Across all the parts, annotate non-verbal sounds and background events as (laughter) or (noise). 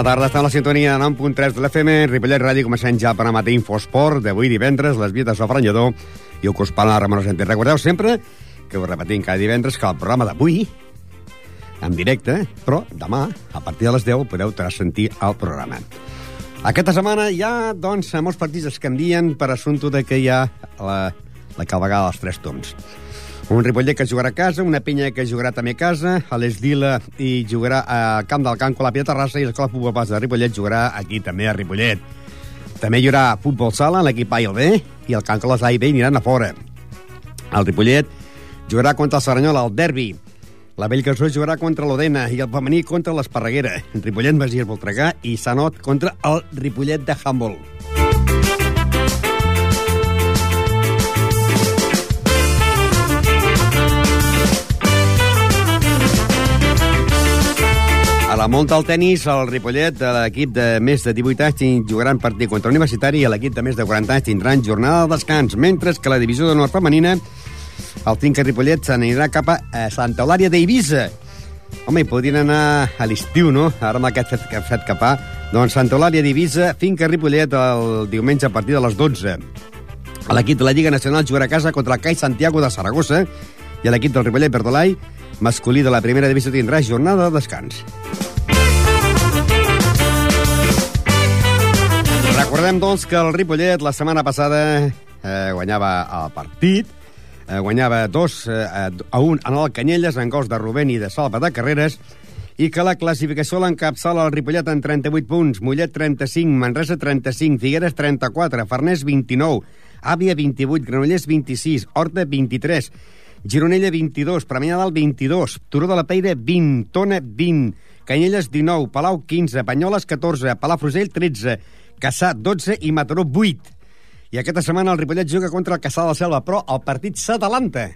Bona tarda, està en la sintonia de 9.3 de l'FM, Ripollet Ràdio, començant ja per a matí Infosport, d'avui divendres, les vies de Sofra i el que us parla la Ramon Santé. Recordeu sempre que us repetim cada divendres que el programa d'avui, en directe, però demà, a partir de les 10, podeu sentir el programa. Aquesta setmana hi ha, doncs, molts partits es canvien per assumpte de que hi ha la, la cavalgada dels tres tons. Un Ripollet que jugarà a casa, una penya que jugarà també a casa, a l'Esdila i jugarà a Camp del la Pia Terrassa, i l'Escola Futbol Pas de Ripollet jugarà aquí també a Ripollet. També hi haurà futbol sala, l'equip A i el B, i el Canco les A i B aniran a fora. El Ripollet jugarà contra el Seranyol al derbi. La Bellcasó jugarà contra l'Odena i el femení contra l'Esparreguera. Ripollet, Masies, Voltregà i Sanot contra el Ripollet de Humboldt. La Monta al tennis, el Ripollet, de l'equip de més de 18 anys, jugaran partit contra l'Universitari i l'equip de més de 40 anys tindran jornada de descans, mentre que la divisió de nord femenina, el Tinca Ripollet s'anirà cap a Santa Eulària d'Eivissa. Home, hi podrien anar a l'estiu, no? Ara amb aquest fet, fet capà. Doncs Santa Eulària d'Eivissa, Finca Ripollet el diumenge a partir de les 12. L'equip de la Lliga Nacional jugarà a casa contra el CAI Santiago de Saragossa i l'equip del Ripollet Bertolai masculí de la primera divisió tindrà jornada de descans. Recordem, doncs, que el Ripollet la setmana passada eh, guanyava el partit, eh, guanyava 2 eh, a 1 en el Canyelles, en gols de Rubén i de Salva de Carreres, i que la classificació l'encapçala el Ripollet en 38 punts, Mollet 35, Manresa 35, Figueres 34, Farners 29, Àvia 28, Granollers 26, Horta 23, Gironella 22, Premià Dalt 22, Turó de la Peira 20, Tona 20, Canyelles 19, Palau 15, Banyoles 14, Palafrugell 13, Caçà 12 i Mataró 8. I aquesta setmana el Ripollet juga contra el Caçà de la Selva, però el partit s'adelanta.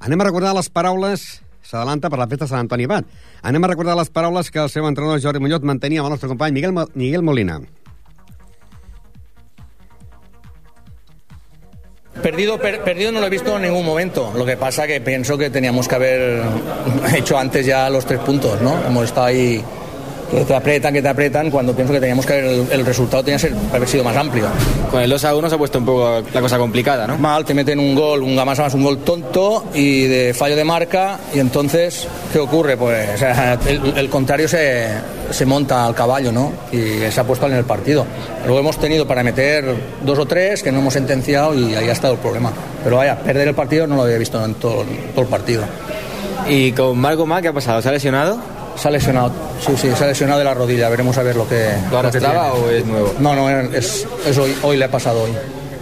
Anem a recordar les paraules. S'adelanta per la festa de Sant Antoni Bat. Anem a recordar les paraules que el seu entrenador Jordi Muñoz mantenia amb el nostre company Miguel, Miguel Molina. Perdido, per, perdido no lo he visto en ningún momento. Lo que pasa que pienso que teníamos que haber hecho antes ya los tres puntos, ¿no? Hemos estado ahí que te apretan, que te apretan, cuando pienso que teníamos que haber, el, el resultado tenía que ser, haber sido más amplio. Con el 2 a 1 se ha puesto un poco la cosa complicada, ¿no? Mal, te meten un gol, un más más un gol tonto y de fallo de marca, y entonces, ¿qué ocurre? Pues el, el, contrario se, se monta al caballo, ¿no? Y se ha puesto en el partido. Luego hemos tenido para meter dos o tres que no hemos sentenciado y ahí ha estado el problema. Pero vaya, perder el partido no lo había visto en todo, todo el partido. ¿Y con Marco Má qué ha pasado? ¿Se ha lesionado? Se ha lesionado, sí, sí, se ha lesionado de la rodilla. Veremos a ver lo que. ¿Lo arrastraba o es nuevo? No, no, es, es hoy, hoy le ha pasado hoy.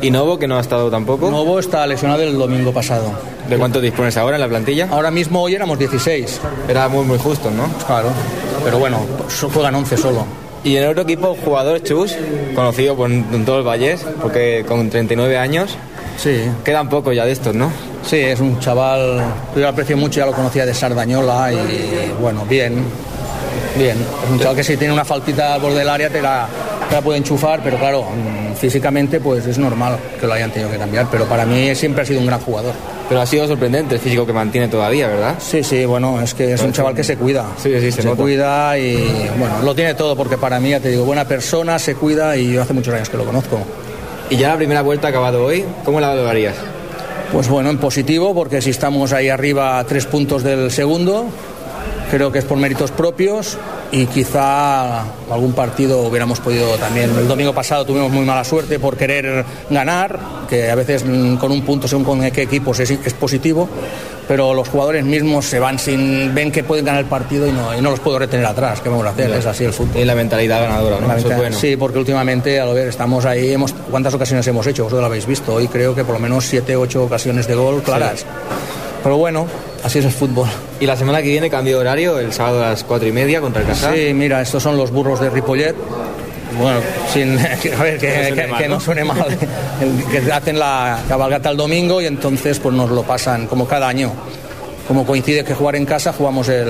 ¿Y Novo, que no ha estado tampoco? Novo está lesionado el domingo pasado. ¿De cuánto dispones ahora en la plantilla? Ahora mismo hoy éramos 16. Era muy, muy justo, ¿no? Claro, pero bueno, juegan 11 solo. Y en el otro equipo, jugador Chus, conocido por todo el Vallés, porque con 39 años. Sí. Quedan poco ya de estos, ¿no? Sí, es un chaval, yo lo aprecio mucho, ya lo conocía de Sardañola y bueno, bien, bien. Es un chaval que si tiene una faltita al borde del área te la, te la puede enchufar, pero claro, físicamente pues es normal que lo hayan tenido que cambiar, pero para mí siempre ha sido un gran jugador. Pero ha sido sorprendente el físico que mantiene todavía, ¿verdad? Sí, sí, bueno, es que es un chaval que se cuida. Sí, sí, se, se nota. cuida y bueno, lo tiene todo porque para mí, ya te digo, buena persona, se cuida y yo hace muchos años que lo conozco. Y ya la primera vuelta ha acabado hoy, ¿cómo la valorarías? Pues bueno, en positivo, porque si estamos ahí arriba a tres puntos del segundo, creo que es por méritos propios y quizá algún partido hubiéramos podido también. El domingo pasado tuvimos muy mala suerte por querer ganar, que a veces con un punto según con qué equipos es, es positivo, pero los jugadores mismos se van sin ven que pueden ganar el partido y no, y no los puedo retener atrás. ¿Qué vamos a hacer? Es así el fútbol. Y la mentalidad ganadora, ¿no? Mentalidad- bueno. Sí, porque últimamente, a lo ver, estamos ahí. Hemos, ¿Cuántas ocasiones hemos hecho? Vosotros lo habéis visto. Hoy creo que por lo menos siete, ocho ocasiones de gol claras. Pero bueno, así es el fútbol. Y la semana que viene cambio de horario, el sábado a las cuatro y media contra el Casar. Sí, mira, estos son los burros de Ripollet. Bueno, sin, (laughs) a ver, que, no suene que- mal, que ¿no? no suene mal. El- que hacen la cabalgata el domingo y entonces pues nos lo pasan como cada año. Como coincide que jugar en casa, jugamos el,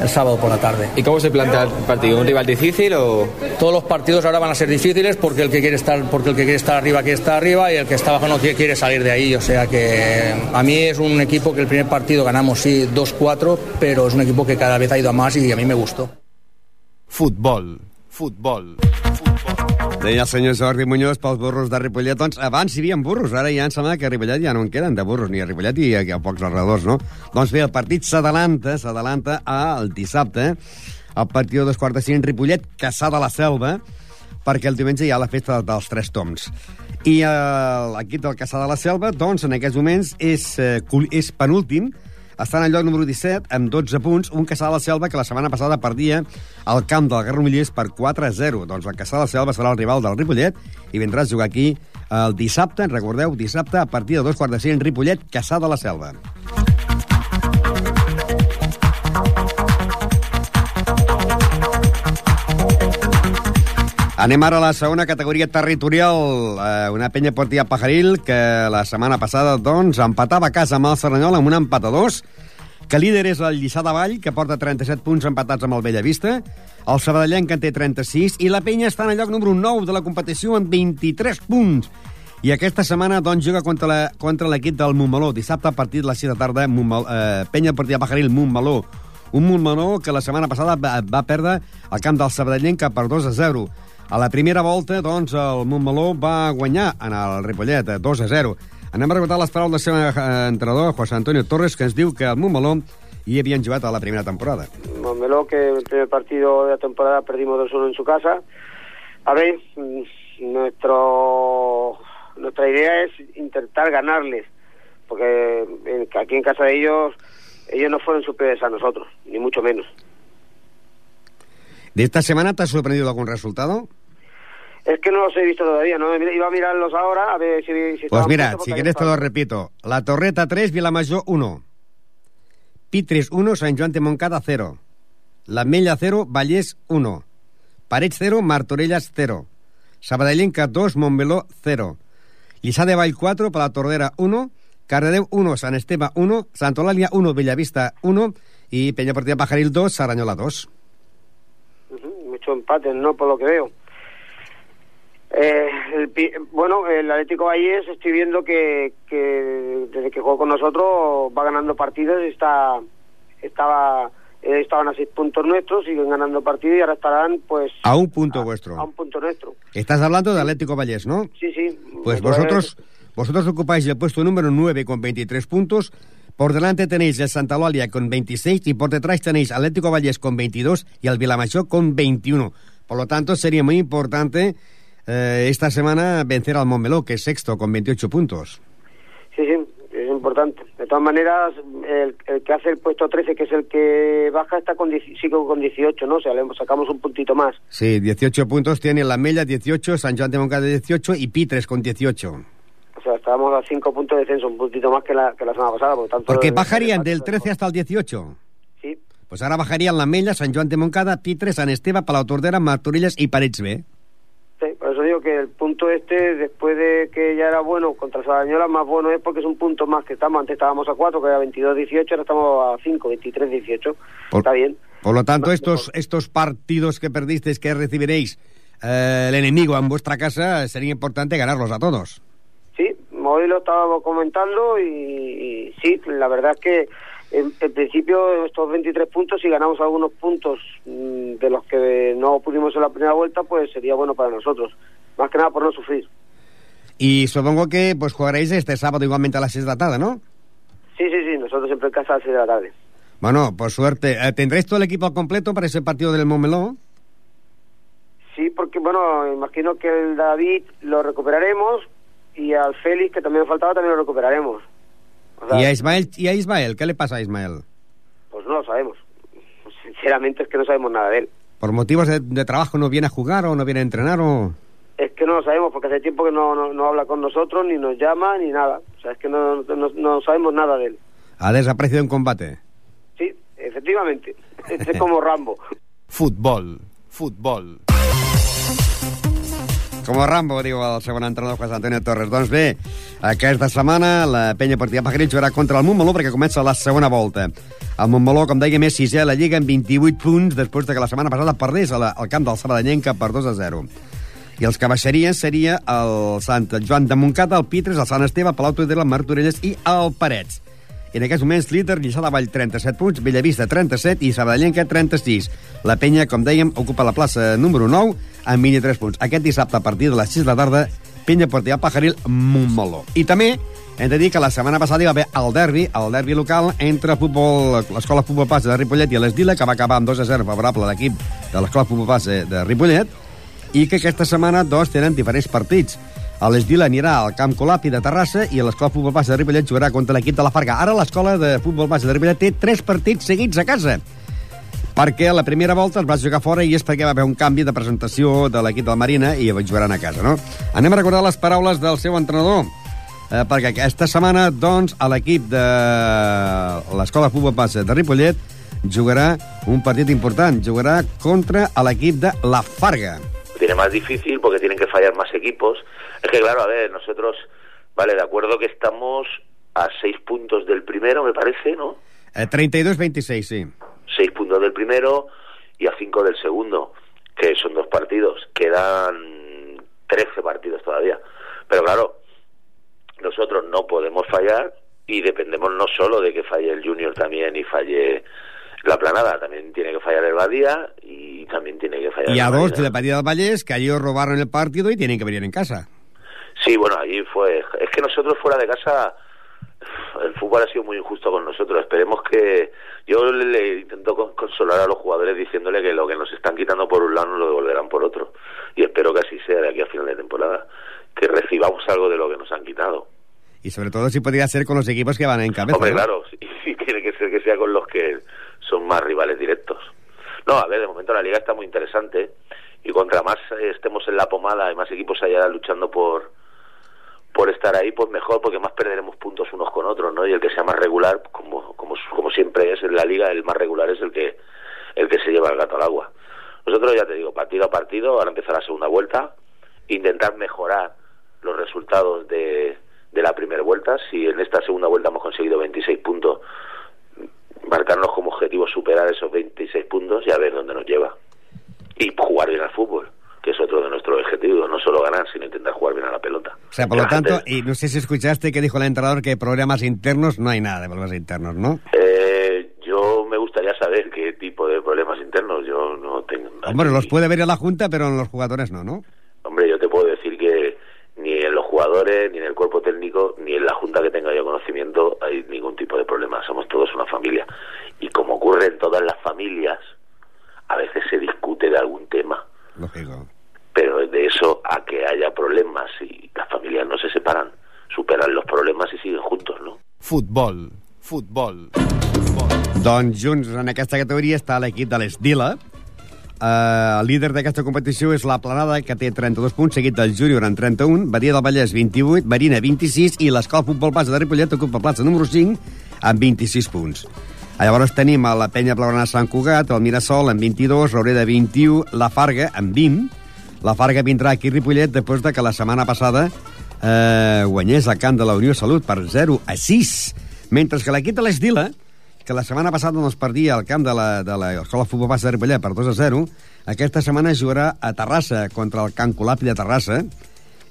el sábado por la tarde. ¿Y cómo se plantea el partido? ¿Un rival difícil o...? Todos los partidos ahora van a ser difíciles porque el que quiere estar, porque el que quiere estar arriba quiere estar arriba y el que está abajo no quiere, quiere salir de ahí. O sea que a mí es un equipo que el primer partido ganamos sí 2-4, pero es un equipo que cada vez ha ido a más y a mí me gustó. Futbol, Futbol. Deia el senyor Jordi Muñoz pels burros de Ripollet. Doncs abans hi havia burros, ara ja em sembla que a Ripollet ja no en queden de burros, ni a Ripollet ni a, a pocs alrededors, no? Doncs bé, el partit s'adalanta, s'adalanta al dissabte, al partit de dos quarts de cinc, Ripollet, Caçà de la Selva, perquè el diumenge hi ha la festa dels Tres Toms. I eh, l'equip del Caçà de la Selva, doncs, en aquests moments és, eh, és penúltim, està en el lloc número 17, amb 12 punts, un Caçà de la Selva que la setmana passada perdia al camp del Garromullers per 4 a 0. Doncs el Caçà de la Selva serà el rival del Ripollet i vindrà a jugar aquí el dissabte, recordeu, dissabte a partir de dos quarts de cinc, Ripollet, Caçà de la Selva. Anem ara a la segona categoria territorial. Eh, una penya portia Pajaril que la setmana passada doncs, empatava a casa amb el Cerdanyola amb un empat a dos, que líder és el Lliçà de Vall, que porta 37 punts empatats amb el Bellavista, el Sabadellenc, en té 36, i la penya està en el lloc número 9 de la competició amb 23 punts. I aquesta setmana doncs, juga contra la- contra l'equip del Montmeló. Dissabte a partir de les 6 de tarda, Montmeló, eh, penya portia Pajaril, Montmeló. Un Montmeló que la setmana passada va, va perdre el camp del Sabadellenc per 2 a 0. A la primera volta, doncs, el Montmeló va guanyar en el Ripollet, eh, 2 a 0. Anem a recordar les paraules del seu eh, entrenador, José Antonio Torres, que ens diu que el Montmeló hi havien jugat a la primera temporada. Montmeló, que el primer partido de la temporada perdimos 2-1 en su casa. A ver, mm, nuestro, nuestra idea es intentar ganarles, porque en- aquí en casa de ellos, ellos no fueron superiores a nosotros, ni mucho menos. ¿De esta semana te ha sorprendido algún resultado? Es que no los he visto todavía, ¿no? Iba a mirarlos ahora, a ver si... si Pues mira, si quieres te lo repito. La Torreta 3, Vilamayor 1. Pitres 1, Sant Joan de Moncada 0. La Mella 0, Vallès 1. Parets 0, Martorelles 0. Sabadellenca 2, Montmeló 0. Lliçà de Vall 4, per la Tordera 1. Cardedeu 1, Sant Esteve 1. Sant Eulàlia 1, Bellavista 1. I Peña Partida Pajaril 2, Saranyola 2. Ujú, Mucho empate, ¿no? Por lo que veo. Eh, el bueno, el Atlético Valles estoy viendo que, que desde que jugó con nosotros va ganando partidos y está, estaba, eh, estaban a seis puntos nuestros, siguen ganando partidos y ahora estarán pues A un punto a, vuestro. a un punto nuestro. Estás hablando de Atlético Vallés, ¿no? Sí, sí. Pues vosotros, vosotros ocupáis el puesto número 9 con 23 puntos. Por delante tenéis el Santa Eulalia con 26 y por detrás tenéis Atlético Vallés con 22 y al Vilamayor con 21. Por lo tanto, sería muy importante eh, esta semana vencer al Montmeló, que es sexto con 28 puntos. Sí, sí, es importante. De todas maneras, el, el que hace el puesto 13, que es el que baja, está con, 10 sigue con 18, ¿no? O sea, le sacamos un puntito más. Sí, 18 puntos tiene la Mella 18, San Joan de Moncada 18 y Pitres con 18. Estábamos a cinco puntos de descenso, un puntito más que la, que la semana pasada. Por tanto, Porque bajarían el- del 13 hasta el 18. Sí, Pues ahora bajarían la Mella, San Joan de Moncada, Pitres, San Esteve, Palau Tordera, Martorelles y Parets B. sí, por eso digo que el punto este, después de que ya era bueno contra Sarañola, más bueno es porque es un punto más que estamos. Antes estábamos a 4, que era 22-18, ahora estamos a 5, 23-18. Por- Está bien. Por lo tanto, estos, estos partidos que perdisteis, que recibiréis eh, el enemigo en vuestra casa, sería importante ganarlos a todos. Sí, hoy lo estábamos comentando y, y sí, la verdad es que en, en principio estos 23 puntos, si ganamos algunos puntos mm, de los que no pudimos en la primera vuelta, pues sería bueno para nosotros. Más que nada por no sufrir. Y supongo que pues jugaréis este sábado igualmente a las 6 de la tarde, ¿no? Sí, sí, sí, nosotros siempre en casa a las 6 de la tarde. Bueno, por suerte. Eh, ¿Tendréis todo el equipo completo para ese partido del Montmeló? Sí, porque bueno, imagino que el David lo recuperaremos y al Félix, que también faltaba, también lo recuperaremos. O sea, ¿Y a, Ismael, ¿Y a Ismael? ¿Qué le pasa a Ismael? Pues no lo sabemos. (laughs) Sinceramente es que no sabemos nada de él. ¿Por motivos de, de trabajo no viene a jugar o no viene a entrenar o...? Es que no lo sabemos porque hace tiempo que no, no, no habla con nosotros, ni nos llama, ni nada. O sea, es que no, no, no sabemos nada de él. ¿Ha desaparecido en combate? Sí, efectivamente. (laughs) Este es (laughs) como Rambo. Futbol. Futbol. Com a Rambo, diu el segon entrenador José Antonio Torres. Doncs bé, aquesta setmana la penya partida Pajaril jugarà contra el Montmeló perquè comença la segona volta. El Montmeló, com dèiem, és sisè a la Lliga amb 28 punts després de que la setmana passada perdés al camp del Sabadellenca per 2 a 0. I els que baixarien seria el Sant Joan de Montcada, el Pitres, el Sant Esteve, Palau Tudela, el Martorelles i el Parets. En aquests moments, líder, Lliçà de Vall, 37 punts, Bellavista, 37 i Sabadellenca, 36. La penya, com dèiem, ocupa la plaça número 9 amb 23 punts. Aquest dissabte, a partir de les 6 de la tarda, penya Portellà Pajaril, Montmeló. I també hem de dir que la setmana passada hi va haver el derbi, el derbi local, entre futbol, l'escola Futbol Pas de Ripollet i l'Esdila, que va acabar amb 2 a 0 favorable a l'equip de l'escola Futbol Pas de, de Ripollet, i que aquesta setmana dos tenen diferents partits. A l'Esdila anirà al Camp Colapi de Terrassa i l'escola Futbol Base de Ripollet jugarà contra l'equip de la Farga. Ara l'escola de Futbol Base de Ripollet té tres partits seguits a casa perquè la primera volta es va jugar fora i és perquè va haver un canvi de presentació de l'equip de la Marina i jugaran a casa, no? Anem a recordar les paraules del seu entrenador, eh, perquè aquesta setmana, doncs, a l'equip de l'Escola Futbol Base de Ripollet jugarà un partit important, jugarà contra l'equip de la Farga. Tiene más difícil porque tienen que fallar más equipos. Es que, claro, a ver, nosotros, vale, de acuerdo que estamos a seis puntos del primero, me parece, ¿no? Eh, 32-26, sí. Seis puntos del primero y a cinco del segundo, que son dos partidos. Quedan 13 partidos todavía. Pero claro, nosotros no podemos fallar y dependemos no solo de que falle el Junior también y falle la planada, también tiene que fallar el Badía y también tiene que fallar Y a el dos de Badía del Vallés que ellos robaron el partido y tienen que venir en casa. Sí, bueno, allí fue. Es que nosotros fuera de casa, el fútbol ha sido muy injusto con nosotros. Esperemos que. Yo le, le intento con- consolar a los jugadores diciéndole que lo que nos están quitando por un lado nos lo devolverán por otro. Y espero que así sea de aquí a final de temporada. Que recibamos algo de lo que nos han quitado. Y sobre todo si podría ser con los equipos que van en cabeza. Hombre, ¿no? claro, y, (laughs) y tiene que ser que sea con los que son más rivales directos. No, a ver, de momento la liga está muy interesante y contra más eh, estemos en la pomada y más equipos allá luchando por por estar ahí, pues mejor, porque más perderemos puntos unos con otros, ¿no? Y el que sea más regular, como como como siempre es en la liga, el más regular es el que el que se lleva el gato al agua. Nosotros ya te digo, partido a partido, ahora empezar la segunda vuelta, intentar mejorar los resultados de, de la primera vuelta. Si en esta segunda vuelta hemos conseguido 26 puntos, marcarnos como objetivo superar esos 26 puntos y a ver dónde nos lleva. Y jugar bien al fútbol, que es otro de nuestros objetivos, no solo ganar, sino intentar jugar bien a la pelota. O sea, por lo gente- tanto, y no sé si escuchaste que dijo el entrenador que problemas internos, no hay nada de problemas internos, ¿no? Eh, yo me gustaría saber qué tipo de problemas internos yo no tengo. Hombre, los puede ver en la Junta, pero en los jugadores no, ¿no? Hombre, yo te puedo decir que ni en los jugadores, ni en el cuerpo técnico, ni en la junta que tenga yo conocimiento hay ningún tipo de problema. Somos todos una familia. Y como ocurre en todas las familias, a veces se discute de algún tema. Lógico. Pero de eso a que haya problemas y las familias no se separan, superan los problemas y siguen juntos, ¿no? Futbol. Futbol. Doncs junts en aquesta categoria està l'equip de l'Esdila. Uh, el líder d'aquesta competició és la Planada, que té 32 punts, seguit del Júnior en 31, Badia del Vallès 28, Marina 26 i l'Escola Futbol Base de Ripollet ocupa plaça número 5 amb 26 punts. Llavors tenim a la Penya Blaugrana Sant Cugat, el Mirasol amb 22, Raureda 21, la Farga amb 20. La Farga vindrà aquí a Ripollet després de que la setmana passada eh, guanyés el camp de la Unió Salut per 0 a 6. Mentre que l'equip de l'Esdila, que la setmana passada no es perdia al camp de la- de l'Escola de Futbol Base de Ripollet per 2 a 0, aquesta setmana jugarà a Terrassa contra el Can Colapi de Terrassa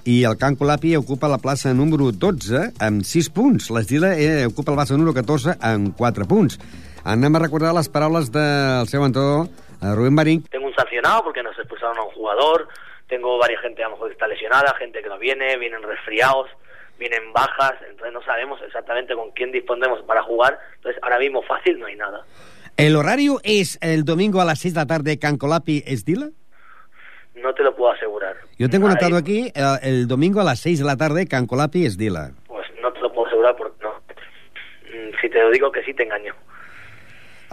i el Can Colapi ocupa la plaça número 12 amb 6 punts. L'Esdila eh, ocupa la plaça número 14 amb 4 punts. Anem a recordar les paraules del seu entrenador, Rubén Marín, tengo un sancionado porque nos expulsaron a un jugador, tengo varias gente a lo mejor que está lesionada, gente que no viene, vienen resfriados, vienen bajas, entonces no sabemos exactamente con quién disponemos para jugar, entonces ahora mismo fácil no hay nada. ¿El horario es el domingo a las 6 de la tarde Can Colapi Esdila? No te lo puedo asegurar. Yo tengo anotado aquí eh, el domingo a las 6 de la tarde Can Colapi Esdila. Pues no te lo puedo asegurar porque no. Mm, Si te lo digo que sí te engaño.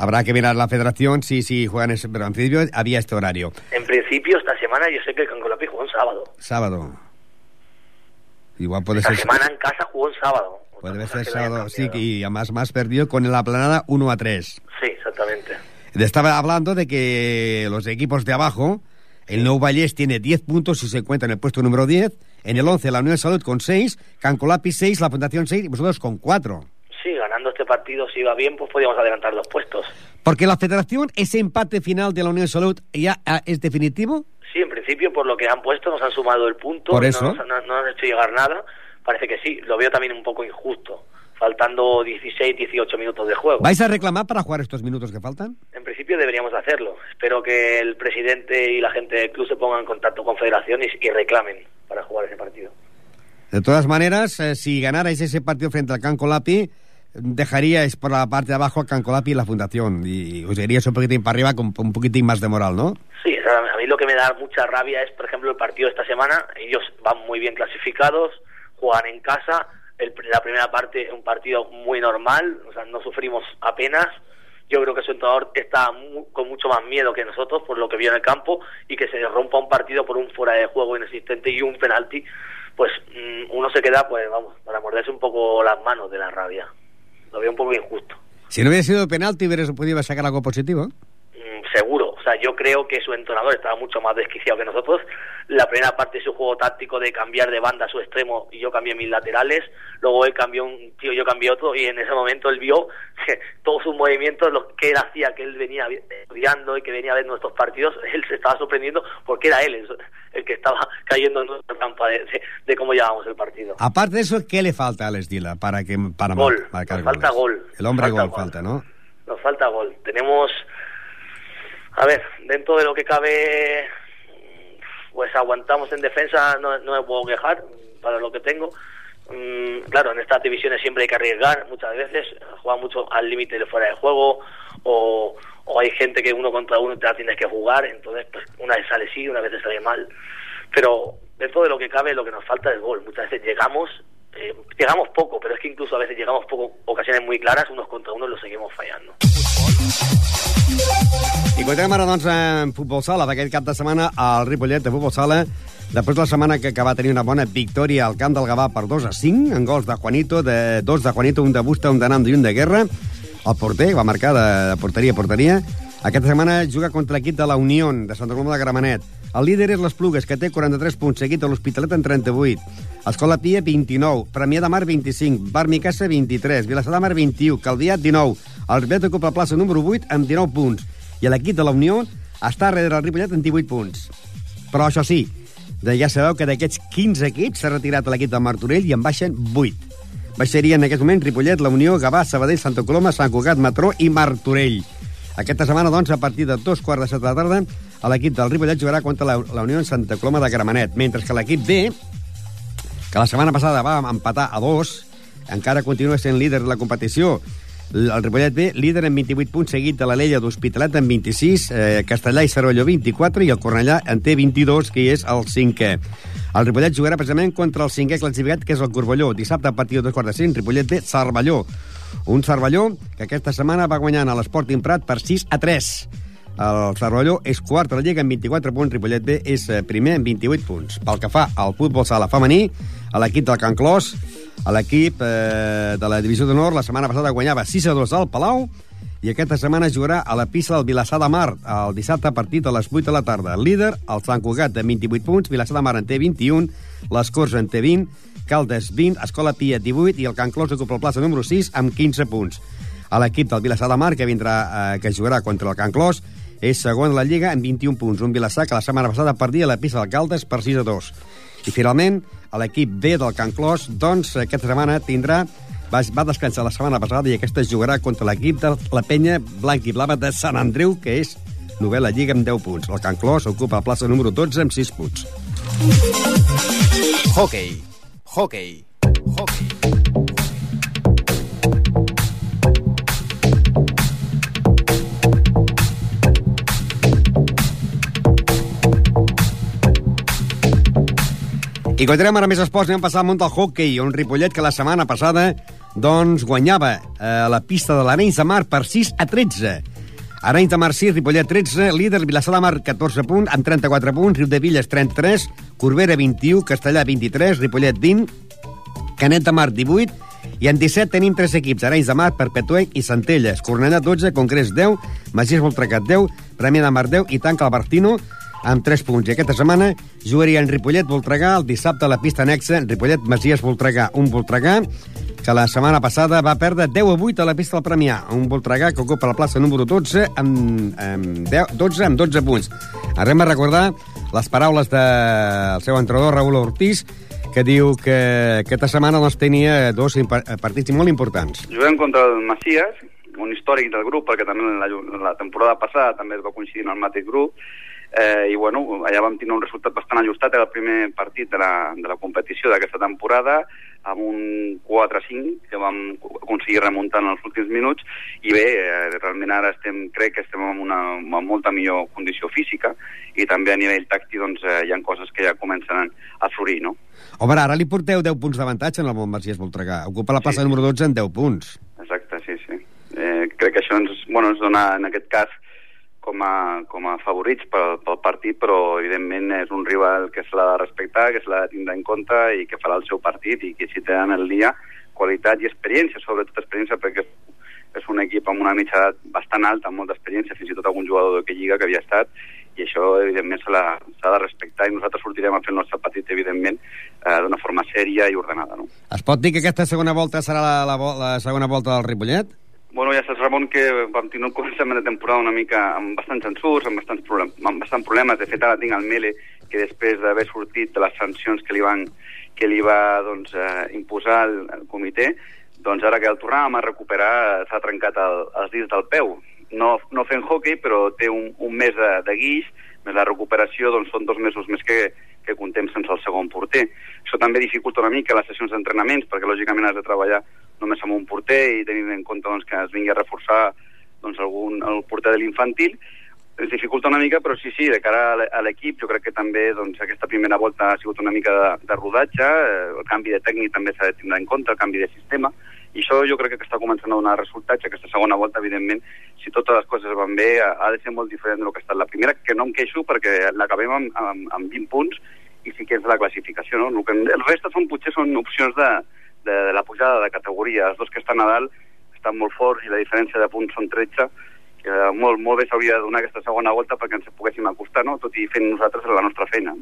Habrá que mirar la federación si, si juegan ese, pero en principio había este horario. En principio esta semana yo sé que el Cancolapi jugó un sábado. Sábado. Igual puede Esta ser... semana en casa jugó un sábado. Puede ser sábado, sí, y además más perdido con la planada 1 a 3. Sí, exactamente. Estaba hablando de que los equipos de abajo, el Nou Vallès tiene 10 puntos y se encuentra en el puesto número 10. En el 11, la Unión de Salud con 6, Cancolapi 6, la Fundación 6 y vosotros con 4. Este partido, si iba bien, pues podíamos adelantar dos puestos. Porque la Federación, ese empate final de la Unión de Salud ya ah, es definitivo. Sí, en principio, por lo que han puesto, nos han sumado el punto. Por eso. No nos, no- no han hecho llegar nada. Parece que sí. Lo veo también un poco injusto. faltando 16, 18 minutos de juego. ¿Vais a reclamar para jugar estos minutos que faltan? En principio deberíamos hacerlo. Espero que el presidente y la gente del club se pongan en contacto con Federación y, y reclamen para jugar ese partido. De todas maneras, eh, si ganarais ese partido frente al Can Colapi, dejaríais por la parte de abajo a Can Colapi y la Fundación y os iríais un poquitín para arriba con un poquitín más de moral, ¿no? Sí, a mí lo que me da mucha rabia es, por ejemplo, el partido de esta semana. Ellos van muy bien clasificados, juegan en casa. El- la primera parte es un partido muy normal, o sea, no sufrimos apenas. Yo creo que su entrenador está con mucho más miedo que nosotros por lo que vio en el campo y que se rompa un partido por un fuera de juego inexistente y un penalti, pues mm, uno se queda, pues vamos, para morderse un poco las manos de la rabia. Lo veo un poco injusto. Si no hubiera sido penalti, hubieras podido sacar algo positivo. Mm, seguro. O sea, yo creo que su entrenador estaba mucho más desquiciado que nosotros. La primera parte de su juego táctico de cambiar de banda a su extremo y yo cambié mis laterales. Luego él cambió un tío, yo cambié otro y en ese momento él vio que (laughs) todos sus movimientos, lo que él hacía, que él venía estudiando y que venía a ver nuestros partidos, (laughs) él se estaba sorprendiendo porque era él el, que estaba (laughs) cayendo en nuestra trampa de, de- de cómo llevábamos el partido. Aparte de eso, ¿qué le falta a Alex Dila para, que, para Gol. mar- marcar Nos falta goles? gol. El hombre Falta gol, gol. falta, ¿no? Nos falta gol. Tenemos, a ver, dentro de lo que cabe, pues aguantamos en defensa, no, no me puedo quejar para lo que tengo. Mm, claro, en estas divisiones siempre hay que arriesgar muchas veces, juega mucho al límite de fuera de juego o, o hay gente que uno contra uno te tienes que jugar, entonces pues una vez sale sí, una vez sale mal. Pero dentro de lo que cabe lo que nos falta es gol. Muchas veces llegamos, eh, llegamos poco, pero es que incluso a veces llegamos poco, ocasiones muy claras, unos contra uno lo seguimos fallando. I continuem ara, doncs, en futbol sala d'aquest cap de setmana al Ripollet de futbol sala. Després de la setmana que, que va tenir una bona victòria al camp del Gavà per 2 a 5, en gols de Juanito, de dos de Juanito, un de Busta, un de Nando i un de Guerra. El porter va marcar de, de porteria a porteria. Aquesta setmana juga contra l'equip de la Unió de Santa Coloma de Gramenet. El líder és les Plugues, que té 43 punts, seguit de l'Hospitalet en 38. Escola Pia, 29. Premià de Mar, 25. Bar Micasa, 23. Vilassar de Mar, 21. Calviat, 19. El Ripollet ocupa la plaça número 8 amb 19 punts. I l'equip de la Unió està darrere el Ripollet amb 18 punts. Però això sí, ja sabeu que d'aquests 15 equips s'ha retirat l'equip de Martorell i en baixen 8. Baixarien en aquest moment Ripollet, La Unió, Gavà, Sabadell, Santa Coloma, Sant Cugat, Matró i Martorell. Aquesta setmana, doncs, a partir de dos quarts de set de la tarda, l'equip del Ripollet jugarà contra la, la Unió en Santa Coloma de Gramenet, mentre que l'equip B, que la setmana passada va empatar a dos, encara continua sent líder de la competició. El Ripollet B, líder amb 28 punts, seguit de l'Alella d'Hospitalet amb 26, eh, Castellà i Cervelló 24 i el Cornellà en té 22, que és el cinquè. El Ripollet jugarà precisament contra el cinquè classificat, que és el Corbelló. Dissabte, a partir de dos quarts de cinc, Ripollet B, Cervelló. Un Cervelló que aquesta setmana va guanyant a l'Esporting Prat per 6 a 3. El Cervelló és quart de la Lliga amb 24 punts, Ripollet B és eh, primer amb 28 punts. Pel que fa al futbol sala femení, a l'equip del Can Clos, a l'equip eh, de la Divisió d'Honor, la setmana passada guanyava 6 a 2 al Palau, i aquesta setmana jugarà a la pista del Vilassar de Mar, el dissabte a partir de les 8 de la tarda. El líder, el Sant Cugat, de 28 punts, Vilassar de Mar en té 21, les Corts en té 20, Caldes 20, Escola Pia 18 i el Can Clos ocupa la plaça número 6 amb 15 punts. A l'equip del Vilassar de Mar, que vindrà eh, que jugarà contra el Can Clos, és segon de la Lliga amb 21 punts. Un Vilassar que la setmana passada perdia la pista del Caldes per 6 a 2. I finalment, l'equip B del Can Clos, doncs, aquesta setmana tindrà va, va descansar la setmana passada i aquesta es jugarà contra l'equip de la penya blanc i blava de Sant Andreu, que és novel·la Lliga amb 10 punts. El Can Clos ocupa la plaça número 12 amb 6 punts. Hockey. Hockey. Hockey. I continuem ara més esports, anem a passar al món del hockey, on Ripollet, que la setmana passada doncs, guanyava eh, la pista de l'Arenys de Mar per 6 a 13. Arenys de Mar 6, Ripollet 13, líder Vilassar de Mar 14 punts, amb 34 punts, Riu de Villes 33, Corbera 21, Castellà 23, Ripollet 20, Canet de Mar 18, i en 17 tenim tres equips, Arenys de Mar, Perpetuenc i Centelles, Cornellà 12, Congrés 10, Magies Voltrecat 10, Premià de Mar 10 i Tanca el Bartino amb 3 punts. I aquesta setmana jugarien Ripollet Voltregà el dissabte a la pista anexa Ripollet Masies Voltregà. Un Voltregà que la setmana passada va perdre 10 a 8 a la pista del Premià. Un Voltregà que ocupa la plaça número 12 amb, amb 10, 12 amb 12 punts. Arrem a recordar les paraules del seu entrenador Raül Ortiz que diu que aquesta setmana doncs, tenia dos partits molt importants. Juguem contra el Macias, un històric del grup, perquè també la, la temporada passada també es va coincidir en el mateix grup, eh, i bueno, allà vam tenir un resultat bastant ajustat, era el primer partit de la, de la competició d'aquesta temporada, amb un 4-5 que vam aconseguir remuntar en els últims minuts i bé, eh, realment ara estem, crec que estem en una, en molta millor condició física i també a nivell tàctic doncs, eh, hi ha coses que ja comencen a florir, no? Home, ara li porteu 10 punts d'avantatge en el Montmarciès Voltregà. Ocupa la plaça Sí. número 12 en 10 punts. Exacte, sí, sí. Eh, crec que això ens, bueno, ens dona, en aquest cas, com a, com a favorits pel, pel partit, però evidentment és un rival que se l'ha de respectar, que se l'ha de tindre en compte i que farà el seu partit i que si tenen el dia qualitat i experiència, sobretot experiència perquè és un equip amb una mitja edat bastant alta, amb molta experiència, fins i tot algun jugador que lliga que havia estat, i això evidentment s'ha de respectar i nosaltres sortirem a fer el nostre partit evidentment eh, d'una forma sèria i ordenada. No? Es pot dir que aquesta segona volta serà la, la, la segona volta del Ripollet? Bueno, ja saps, Ramon, que vam tenir un començament de temporada una mica amb bastants censurs, amb bastants, problem amb bastants problemes. De fet, ara tinc el Mele, que després d'haver sortit de les sancions que li, van, que li va doncs, eh, imposar el, el comitè, doncs ara que el tornàvem a recuperar s'ha trencat el, els dits del peu. No, no fent hockey, però té un, un mes de, de guix, més la recuperació doncs, són dos mesos més que, que contem sense el segon porter. Això també dificulta una mica les sessions d'entrenaments, perquè lògicament has de treballar només amb un porter i tenint en compte doncs, que es vingui a reforçar doncs, algun, el porter de l'infantil, ens dificulta una mica, però sí, sí, de cara a l'e- a l'equip, jo crec que també doncs, aquesta primera volta ha sigut una mica de, de rodatge, eh, el canvi de tècnic també s'ha de tindre en compte, el canvi de sistema, i això jo crec que està començant a donar resultats, aquesta segona volta, evidentment, si totes les coses van bé, ha de ser molt diferent del que ha estat la primera, que no em queixo perquè l'acabem amb, amb, amb 20 punts i sí que és la classificació, no? El, que, el reste són, potser són opcions de, de, de la pujada de categoria. Els dos que estan a dalt estan molt forts i la diferència de punts són 13, que molt, molt bé s'hauria de donar aquesta segona volta perquè ens poguéssim acostar, no? tot i fent nosaltres la nostra feina.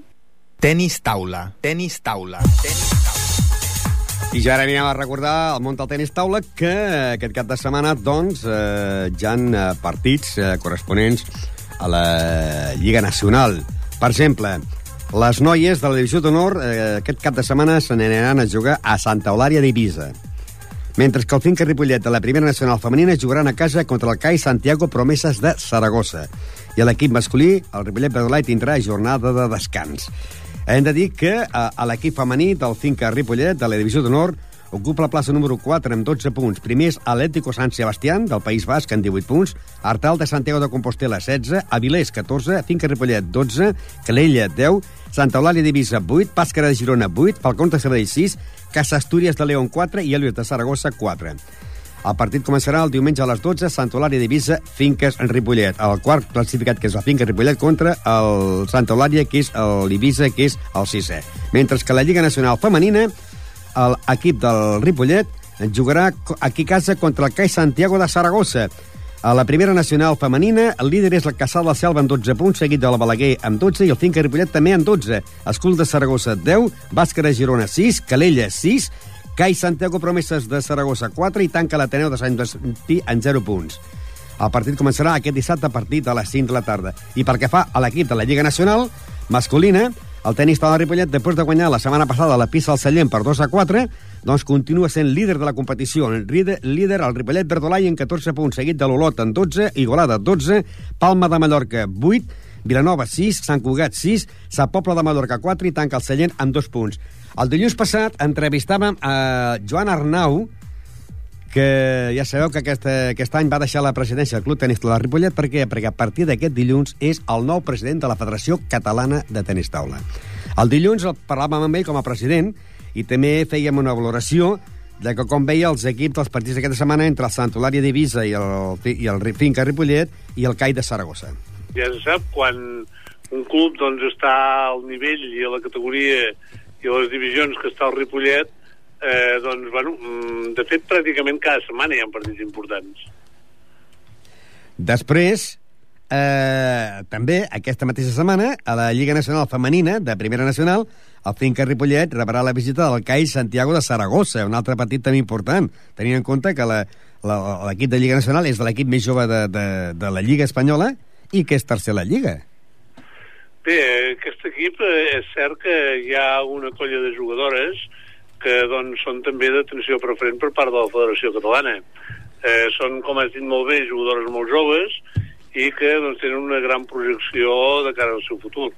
Tenis taula. Tenis taula. Tenis I ja ara anirem a recordar el món del tenis taula que aquest cap de setmana doncs, eh, ja han eh, partits eh, corresponents a la Lliga Nacional. Per exemple, les noies de la Divisió d'Honor eh, aquest cap de setmana se n'aniran a jugar a Santa Eulària d'Eivissa. Mentre que el Finca Ripollet de la Primera Nacional Femenina jugaran a casa contra el CAI Santiago Promeses de Saragossa. I l'equip masculí, el Ripollet Verdolai, tindrà jornada de descans. Hem de dir que eh, a l'equip femení del Finca Ripollet, de la Divisió d'Honor, ocupa la plaça número 4 amb 12 punts. Primer és Atlético San Sebastián, del País Basc, amb 18 punts. Artal de Santiago de Compostela, 16. Avilés, 14. Finca Ripollet, 12. Calella, 10. Santa Eulàlia d'Eivissa, 8. Pàscara de Girona, 8. Falcons de Sabadell, 6. Casa Astúries de León, 4. I Helios de Saragossa, 4. El partit començarà el diumenge a les 12, Santa Eulària d'Eivissa, Finques en Ripollet. El quart classificat, que és la Finca Ripollet, contra el Santa Eulària, que és l'Eivissa, que és el sisè. Mentre que la Lliga Nacional Femenina, l'equip del Ripollet jugarà aquí casa contra el CAI Santiago de Saragossa. A la primera nacional femenina, el líder és el Casal de Selva amb 12 punts, seguit de la Balaguer amb 12 i el Finca Ripollet també amb 12. Escul de Saragossa 10, Bàscara Girona 6, Calella 6, CAI Santiago Promeses de Saragossa 4 i tanca l'Ateneu de Sant Martí en 0 punts. El partit començarà aquest dissabte a partir de les 5 de la tarda. I pel que fa a l'equip de la Lliga Nacional masculina, el tenista de Ripollet, després de guanyar la setmana passada la pista al Sallent per 2 a 4, doncs continua sent líder de la competició. El líder, líder el Ripollet Verdolai en 14 punts, seguit de l'Olot en 12, Igualada 12, Palma de Mallorca 8, Vilanova 6, Sant Cugat 6, Sa Pobla de Mallorca 4 i tanca el Sallent amb 2 punts. El dilluns passat entrevistàvem a Joan Arnau, que ja sabeu que aquest, aquest any va deixar la presidència del Club Tenis de la Ripollet. Per què? Perquè a partir d'aquest dilluns és el nou president de la Federació Catalana de Tenis Taula. El dilluns el parlàvem amb ell com a president i també fèiem una valoració de que com veia els equips dels partits d'aquesta setmana entre el Sant Eulària d'Eivissa i i el Finca Ripollet i el CAI de Saragossa. ja se sap quan un club doncs, està al nivell i a la categoria i a les divisions que està el Ripollet eh, doncs, bueno, mm, de fet pràcticament cada setmana hi ha partits importants Després, eh, també, aquesta mateixa setmana, a la Lliga Nacional Femenina de Primera Nacional, el Finca Ripollet rebrà la visita del CAI Santiago de Saragossa, un altre partit també important, tenint en compte que l'equip de Lliga Nacional és l'equip més jove de, de, de la Lliga Espanyola i que és tercer a la Lliga. Bé, aquest equip eh, és cert que hi ha una colla de jugadores que doncs, són també d'atenció preferent per part de la Federació Catalana. Eh, són, com has dit molt bé, jugadores molt joves i que doncs, tenen una gran projecció de cara al seu futur.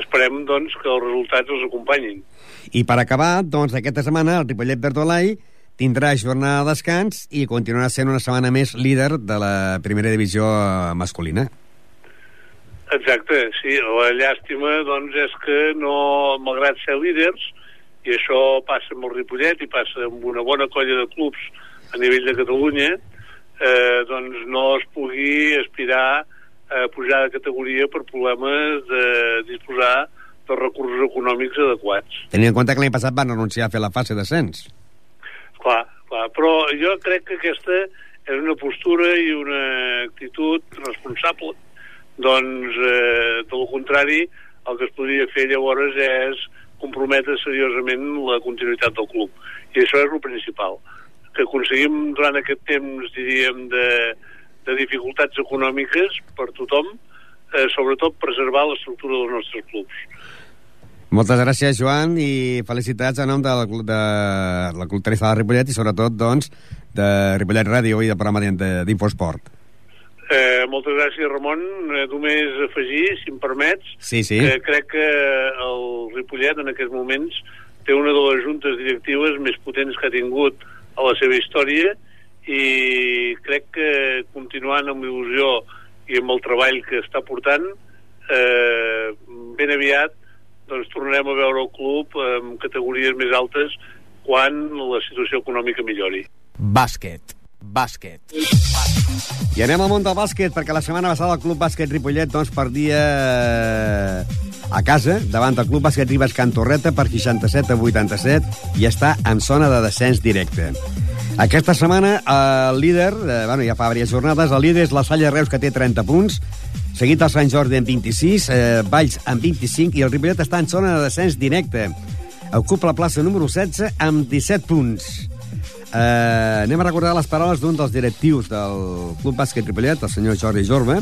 Esperem doncs, que els resultats els acompanyin. I per acabar, doncs, aquesta setmana el Ripollet Bertolai tindrà jornada de descans i continuarà sent una setmana més líder de la primera divisió masculina. Exacte, sí. La llàstima doncs, és que no, malgrat ser líders, i això passa amb el Ripollet i passa amb una bona colla de clubs a nivell de Catalunya, eh, doncs no es pugui aspirar a pujar de categoria per problemes de disposar de recursos econòmics adequats. Tenint en compte que l'any passat van anunciar a fer la fase d'ascens. Clar, clar, però jo crec que aquesta és una postura i una actitud responsable. Doncs, eh, del contrari, el que es podria fer llavors és comprometre seriosament la continuïtat del club. I això és el principal. Que aconseguim durant aquest temps, diríem, de, de dificultats econòmiques per tothom, eh, sobretot preservar l'estructura dels nostres clubs. Moltes gràcies, Joan, i felicitats en nom del, de, de la Club Tenista de Ripollet i sobretot, doncs, de Ripollet Ràdio i del programa d'Infosport. Eh, moltes gràcies, Ramon. Eh, només afegir, si em permets, sí, sí. que crec que el Ripollet en aquests moments té una de les juntes directives més potents que ha tingut a la seva història i crec que continuant amb il·lusió i amb el treball que està portant eh, ben aviat doncs tornarem a veure el club en categories més altes quan la situació econòmica millori. Bàsquet. Bàsquet. I anem al món del bàsquet, perquè la setmana passada el Club Bàsquet Ripollet doncs, perdia a casa davant del Club Bàsquet Ribes Cantorreta per 67 a 87 i està en zona de descens directe. Aquesta setmana el líder, eh, bueno, ja fa diverses jornades, el líder és la Salle Reus, que té 30 punts, seguit el Sant Jordi amb 26, eh, Valls amb 25, i el Ripollet està en zona de descens directe. Ocupa la plaça número 16 amb 17 punts. Eh, anem a recordar les paraules d'un dels directius del Club Bàsquet Ripollet, el senyor Jordi Jorba,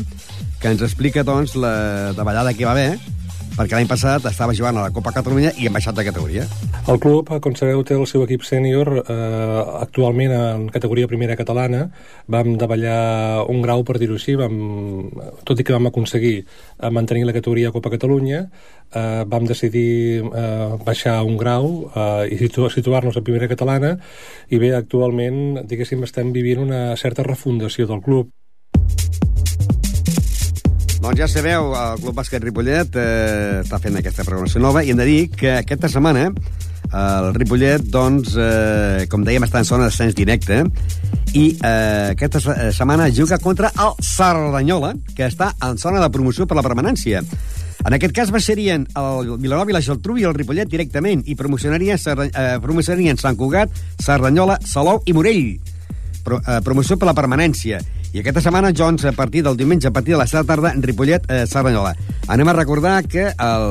que ens explica doncs, la davallada que va haver perquè l'any passat estava jugant a la Copa Catalunya i hem baixat de categoria. El club, com sabeu, té el seu equip sènior eh, actualment en categoria primera catalana. Vam davallar un grau, per dir-ho així, vam, tot i que vam aconseguir eh, mantenir la categoria Copa Catalunya, eh, vam decidir eh, baixar un grau eh, i situ situar-nos a primera catalana i bé, actualment, diguéssim, estem vivint una certa refundació del club. Doncs ja sabeu, el Club Bàsquet Ripollet eh, està fent aquesta programació nova i hem de dir que aquesta setmana el Ripollet, doncs, eh, com dèiem, està en zona d'ascens directe i eh, aquesta setmana juga contra el Cerdanyola, que està en zona de promoció per la permanència. En aquest cas baixarien el Vilanova i la Geltrú i el Ripollet directament i promocionarien, eh, promocionarien Sant Cugat, Cerdanyola, Salou i Morell. Pro, eh, promoció per la permanència. I aquesta setmana, Jones, a partir del diumenge, a partir de les 7 de la tarda, Ripollet, eh, Cerdanyola. Anem a recordar que el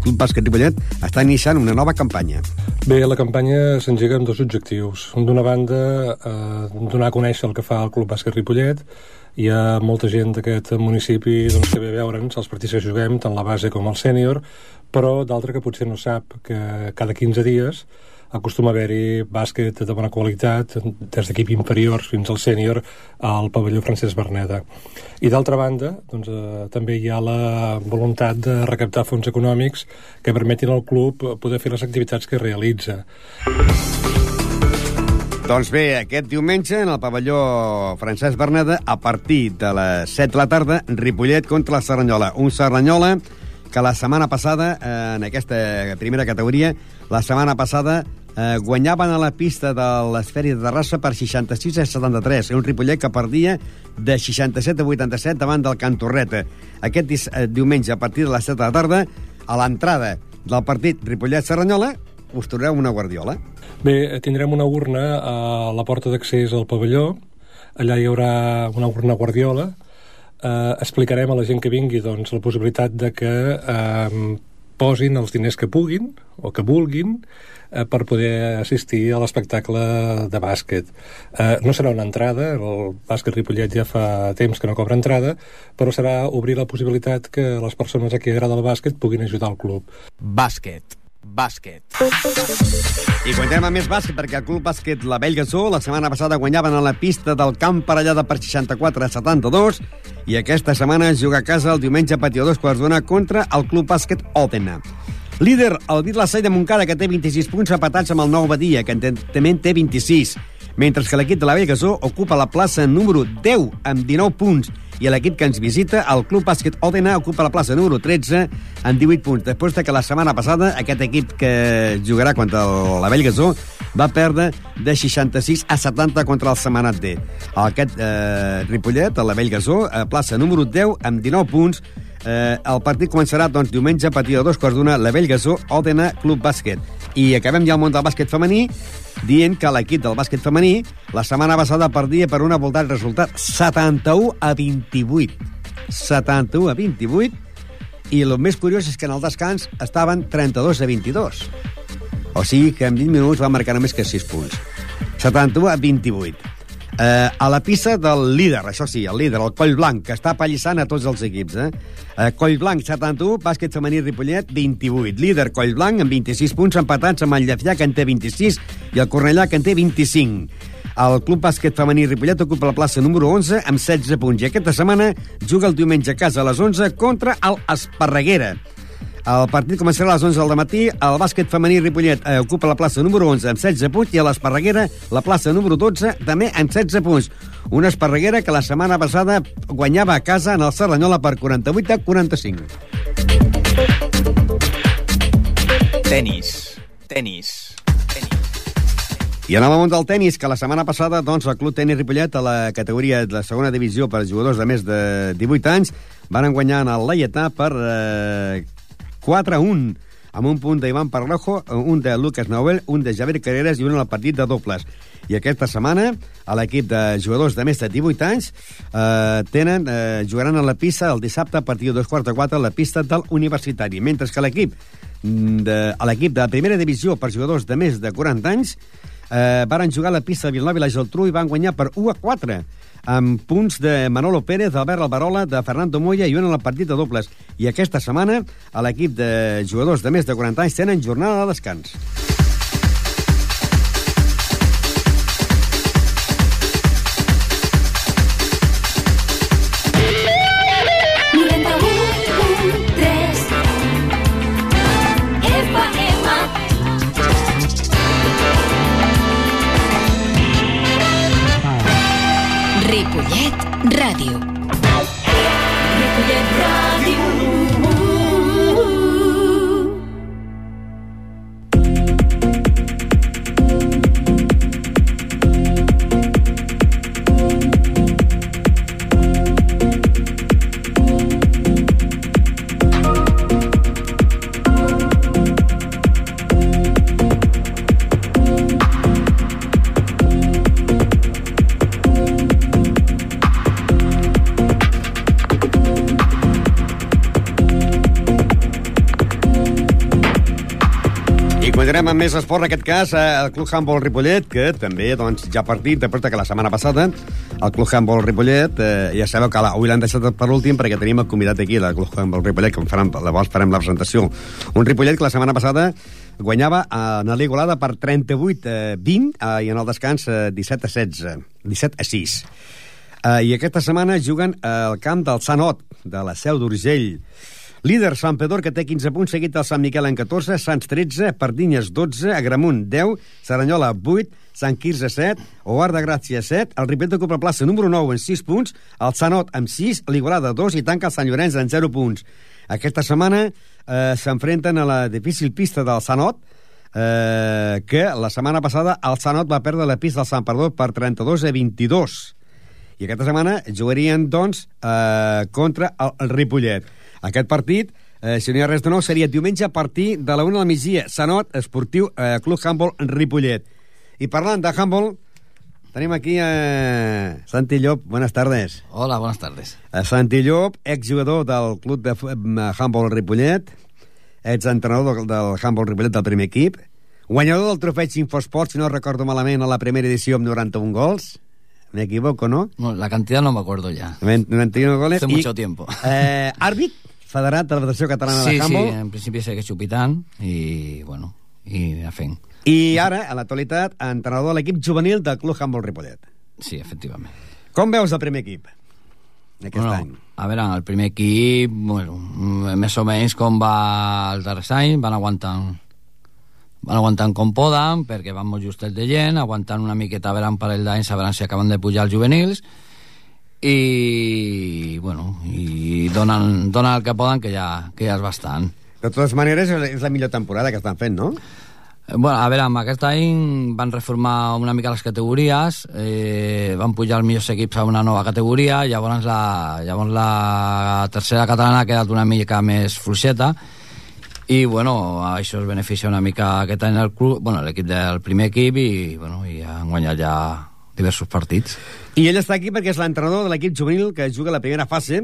Club Bàsquet Ripollet està iniciant una nova campanya. Bé, la campanya s'engega amb dos objectius. D'una banda, eh, donar a conèixer el que fa el Club Bàsquet Ripollet. Hi ha molta gent d'aquest municipi doncs, que ve a veure'ns els partits que juguem, tant la base com el sènior, però d'altra que potser no sap que cada 15 dies acostuma a haver-hi bàsquet de bona qualitat, des d'equip inferiors fins al sènior, al pavelló Francesc Berneda. I d'altra banda, doncs, eh, també hi ha la voluntat de recaptar fons econòmics que permetin al club poder fer les activitats que realitza. Doncs bé, aquest diumenge, en el pavelló Francesc Berneda, a partir de les 7 de la tarda, Ripollet contra la Serranyola. Un Serranyola que la setmana passada, eh, en aquesta primera categoria, la setmana passada eh, guanyaven a la pista de l'esferi de Terrassa per 66 a 73. Un Ripollet que perdia de 67 a 87 davant del Cantorreta. Aquest eh, diumenge, a partir de les 7 de la tarda, a l'entrada del partit Ripollet-Serranyola, us trobareu una guardiola. Bé, tindrem una urna a la porta d'accés al pavelló. Allà hi haurà una urna guardiola. Eh, explicarem a la gent que vingui doncs, la possibilitat de que eh, posin els diners que puguin o que vulguin eh, per poder assistir a l'espectacle de bàsquet. Eh, no serà una entrada, el bàsquet Ripollet ja fa temps que no cobra entrada, però serà obrir la possibilitat que les persones a qui agrada el bàsquet puguin ajudar el club. Bàsquet. Bàsquet. I continuem amb més bàsquet, perquè el Club Bàsquet La Bellgasó la setmana passada guanyaven a la pista del camp parellada per 64 a 72 i aquesta setmana es juga a casa el diumenge a Patio 2 quarts d'una contra el Club Bàsquet Òtena. Líder, el La de Montcada, que té 26 punts empatats amb el Nou Badia, que també té 26, mentre que l'equip de la Bellgasó ocupa la plaça número 10 amb 19 punts i l'equip que ens visita, el Club Bàsquet Òdena, ocupa la plaça número 13 amb 18 punts, després de que la setmana passada aquest equip que jugarà contra la Bellgasó va perdre de 66 a 70 contra el Setmanat D. Aquest eh, Ripollet, a la Bellgasó, a plaça número 10 amb 19 punts, Eh, el partit començarà doncs, diumenge a partir de dos quarts d'una, la Bellgasó, Òdena, Club Bàsquet. I acabem ja el món del bàsquet femení dient que l'equip del bàsquet femení la setmana passada perdia per una voltat resultat 71 a 28. 71 a 28 i el més curiós és que en el descans estaven 32 a 22. O sigui que en 20 minuts va marcar només que 6 punts. 71 a 28. Eh, a la pista del líder, això sí, el líder, el Coll Blanc, que està pallissant a tots els equips. Eh? Eh, Coll Blanc, 71, bàsquet femení Ripollet, 28. Líder, Coll Blanc, amb 26 punts, empatats amb el Llefià, que en té 26, i el Cornellà, que en té 25. El Club Bàsquet Femení Ripollet ocupa la plaça número 11 amb 16 punts i aquesta setmana juga el diumenge a casa a les 11 contra el Esparreguera. El partit començarà a les 11 del matí. El bàsquet femení Ripollet eh, ocupa la plaça número 11 amb 16 punts i a l'Esparreguera la plaça número 12 també amb 16 punts. Una Esparreguera que la setmana passada guanyava a casa en el Serranyola per 48 a 45. Tenis. Tenis. I anem al del tennis, que la setmana passada doncs, el Club Tenis Ripollet, a la categoria de la segona divisió per jugadors de més de 18 anys, van guanyar en el Laietà per eh, 4 a 1 amb un punt d'Ivan Parlojo, un de Lucas Nobel, un de Javier Carreras i un al partit de dobles. I aquesta setmana, a l'equip de jugadors de més de 18 anys, eh, tenen, eh, jugaran a la pista el dissabte a partir de dos quarts de quatre a la pista del Universitari, mentre que l'equip de, a l'equip de primera divisió per jugadors de més de 40 anys eh, varen jugar a la pista de Vilanova i la Geltrú i van guanyar per 1 a 4 amb punts de Manolo Pérez, d'Albert Alvarola, de Fernando Moya i un en el partit de dobles. I aquesta setmana, a l'equip de jugadors de més de 40 anys tenen jornada de descans. Continuem amb més esport, en aquest cas, el Club Handball Ripollet, que també doncs, ja ha partit, de que la setmana passada el Club Handball Ripollet, eh, ja sabeu que avui l'han deixat per últim perquè tenim el convidat aquí, el Club Handball Ripollet, que farem, llavors farem la presentació. Un Ripollet que la setmana passada guanyava en la Ligolada per 38 eh, 20 eh, i en el descans eh, 17 a 16, 17 a 6. Eh, I aquesta setmana juguen al camp del Sant Ot, de la Seu d'Urgell. Líder, Sant Pedor, que té 15 punts, seguit del Sant Miquel en 14, Sants 13, Pardinyes 12, Agramunt 10, Saranyola 8, Sant Quirze 7, Oar de Gràcia 7, el Ripet ocupa plaça número 9 en 6 punts, el Sanot amb 6, l'Igualada 2 i tanca el Sant Llorenç en 0 punts. Aquesta setmana eh, s'enfrenten a la difícil pista del Sanot, eh, que la setmana passada el Sanot va perdre la pista del Sant Perdó per 32 a 22. I aquesta setmana jugarien, doncs, eh, contra el, el Ripollet. Aquest partit, eh, si no hi ha res de nou, seria diumenge a partir de la una del migdia. Sanot, esportiu, eh, Club Handball Ripollet. I parlant de handball, tenim aquí a eh, Santi Llop. Buenas tardes. Hola, buenas tardes. A Santi Llop, exjugador del Club de Handball Ripollet, ets entrenador del, del Humboldt Ripollet del primer equip, guanyador del trofeig Infosport, si no recordo malament, a la primera edició amb 91 gols, me equivoco, ¿no? No, la cantidad no me acuerdo ya. 91 goles. Hace i, mucho tiempo. Eh, (laughs) àrbit, federat de la Federació Catalana Sí, de sí, Handball. en principi segueix xupitant i, bueno, i a fent. I ara, a l'actualitat, entrenador de l'equip juvenil del Club Humboldt Ripollet. Sí, efectivament. Com veus el primer equip aquest bueno, any? A veure, el primer equip, bueno, més o menys com va els darrers anys, van aguantant van aguantant com poden, perquè van molt justet de gent, aguantant una miqueta a veure un parell d'anys, a veure si acaben de pujar els juvenils, i, bueno, i donen, donen el que poden, que ja, que ja és bastant. De totes maneres, és la millor temporada que estan fent, no? Bueno, a veure, amb aquest any van reformar una mica les categories, eh, van pujar els millors equips a una nova categoria, llavors la, llavors la tercera catalana ha quedat una mica més fluixeta, i bueno, això es beneficia una mica aquest any el club, bueno, l'equip del primer equip i, bueno, i han guanyat ja diversos partits. I ell està aquí perquè és l'entrenador de l'equip juvenil que juga la primera fase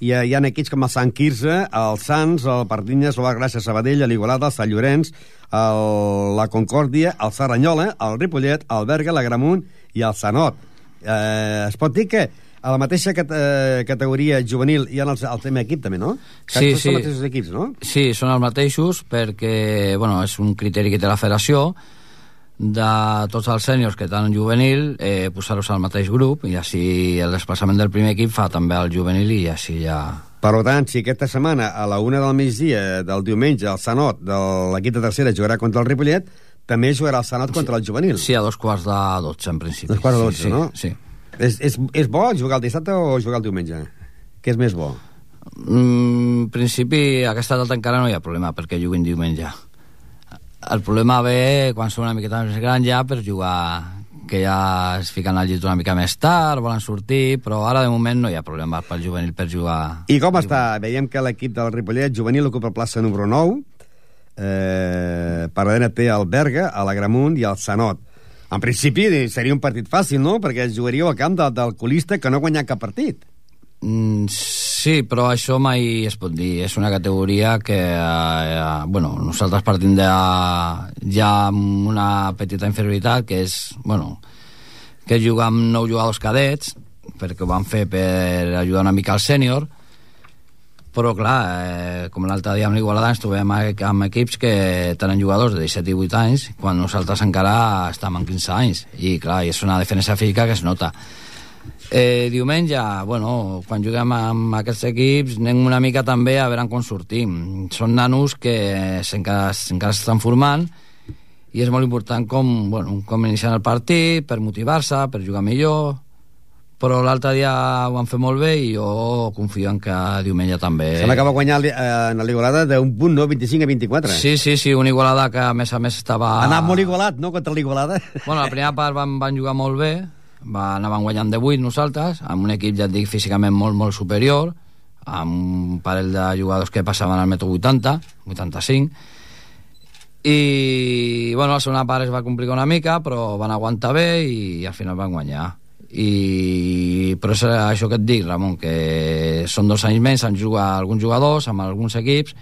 i hi ha equips com el Sant Quirze, el Sants, el Pardinyes, el Gràcia Sabadell, l'Igualada, el Sant Llorenç, el, la Concòrdia, el Serranyola, el Ripollet, el Berga, l'Agramunt i el Sanot. Eh, es pot dir que a la mateixa cat eh, categoria juvenil hi ha el, el tema equip també, no? Que Sí, sí. són els mateixos equips, no? Sí, són els mateixos perquè, bueno, és un criteri que té la federació de tots els sèniors que tenen juvenil eh, posar-los al mateix grup i així el desplaçament del primer equip fa també el juvenil i així ja... Per tant, si aquesta setmana a la una del migdia del diumenge el Sanot de l'equip de tercera jugarà contra el Ripollet, també jugarà el Sanot contra el juvenil. Sí, a dos quarts de dotze, en principi. Dos quarts de sí, dotze, no? Sí. És, és, és bo jugar el dissabte o jugar el diumenge? Què és més bo? Mm, en principi, aquesta data encara no hi ha problema perquè juguin diumenge. El problema ve quan són una miqueta més gran ja per jugar que ja es fiquen al llit una mica més tard, volen sortir, però ara de moment no hi ha problema pel juvenil per jugar. I com està? Veiem que l'equip del Ripollet juvenil ocupa plaça número 9, eh, per darrere té el Berga, l'Agramunt i el Sanot. En principi seria un partit fàcil, no? Perquè jugaríeu al camp del, del colista que no ha guanyat cap partit. Mm, sí, però això mai es pot dir. És una categoria que, eh, eh, bueno, nosaltres partim de ja amb una petita inferioritat, que és, bueno, que jugar amb nou jugadors cadets, perquè ho van fer per ajudar una mica al sènior, però clar, eh, com l'altre dia amb l'Igualada ens trobem amb, equips que tenen jugadors de 17 i 18 anys quan nosaltres encara estem amb 15 anys i clar, és una defensa física que es nota eh, diumenge, bueno, quan juguem amb aquests equips anem una mica també a veure com sortim són nanos que encara, encara s'estan formant i és molt important com, bueno, com iniciar el partit per motivar-se, per jugar millor però l'altre dia ho van fer molt bé i jo confio en que diumenge també... Sembla que va guanyar eh, en l'Igualada d'un punt, no? 25 a 24. Sí, sí, sí, una igualada que a més a més estava... Ha anat molt igualat, no?, contra l'Igualada. Bueno, la primera part van, van jugar molt bé, va, anaven guanyant de 8 nosaltres, amb un equip, ja et dic, físicament molt, molt superior, amb un parell de jugadors que passaven al metro 80, 85, i bueno, la segona part es va complicar una mica però van aguantar bé i al final van guanyar. I però és això que et dic Ramon que són dos anys menys amb jugar alguns jugadors, amb alguns equips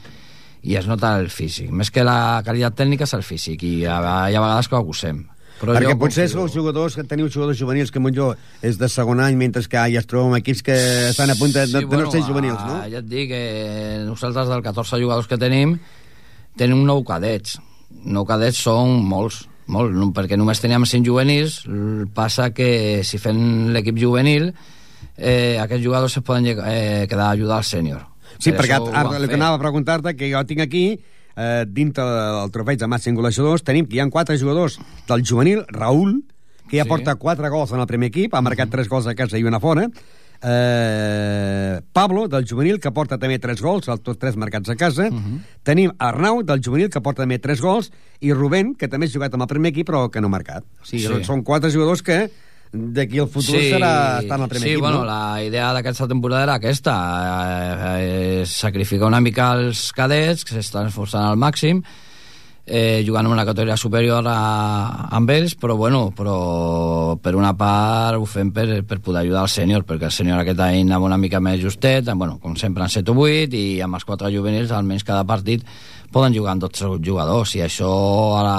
i es nota el físic. Més que la qualitat tècnica és el físic i hi ha, hi ha vegades que ho acusem però Perquè potser confio- sou jugadors que teniu jugadors juvenils que millor és de segon any, mentre que ja es troben equips que estan a punt de, de, de no ser juvenils, no? Ja et dic que nosaltres del 14 jugadors que tenim tenim nou cadets. Nou cadets són molts, molt, no- perquè només teníem 5 juvenils, passa que si fem l'equip juvenil eh, aquests jugadors es poden eh, quedar a ajudar al sènior. Sí, Per perquè això el que anava a preguntar-te, que jo tinc aquí, eh, dintre del trofeig de màxim golejadors, tenim que hi ha quatre jugadors del juvenil, Raül, que ja Sí. porta quatre gols en el primer equip, ha marcat tres gols a casa i una fora, eh, Pablo, del juvenil, que porta també tres gols, els tots tres marcats a casa, tenim Arnau, del juvenil, que porta també tres gols, i Rubén, que també ha jugat amb el primer equip, però que no ha marcat. O sigui, Sí. són quatre jugadors que d'aquí al futur serà estar en el primer sí, equip, bueno, no? la idea d'aquesta temporada era aquesta, eh, eh, sacrificar una mica els cadets, que s'estan esforçant al màxim, eh, jugant en una categoria superior a, amb ells, però bueno, però per una part ho fem per, per poder ajudar el sènior, perquè el sènior aquest any anava una mica més justet, bueno, com sempre en 7 o 8, i amb els quatre juvenils, almenys cada partit, poden jugar amb 12 jugadors, i això ara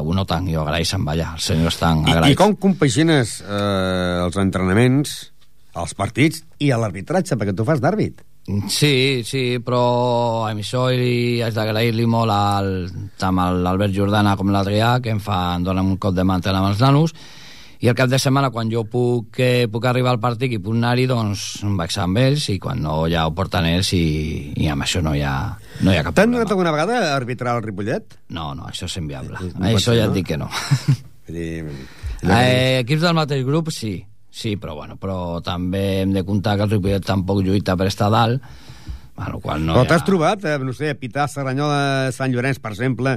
ho noten, i ho agraeixen, vaja, els sèniors estan I, agraïts. I com compagines eh, els entrenaments, els partits i a l'arbitratge, perquè tu fas d'àrbit? Sí, sí, però a això li haig d'agrair-li molt al, tant a l'Albert Jordana com l'Adrià, que em, fa, em donen un cop de mantena amb els nanos, i el cap de setmana, quan jo puc, eh, puc arribar al partit i puc anar-hi, doncs em vaig amb ells, i quan no ja ho porten ells, i, i amb això no hi ha, no hi ha cap T'han problema. donat alguna vegada a arbitrar el Ripollet? No, no, això és inviable. no pot això ja no? et dic que no. (laughs) Dir, Eh, equips del mateix grup, sí. Sí, però, bueno, però també hem de comptar que el Ripollet tampoc lluita per estar dalt, la qual no Però hi ha... t'has trobat, eh, no sé, a pitar Serranyola, Sant Llorenç, per exemple,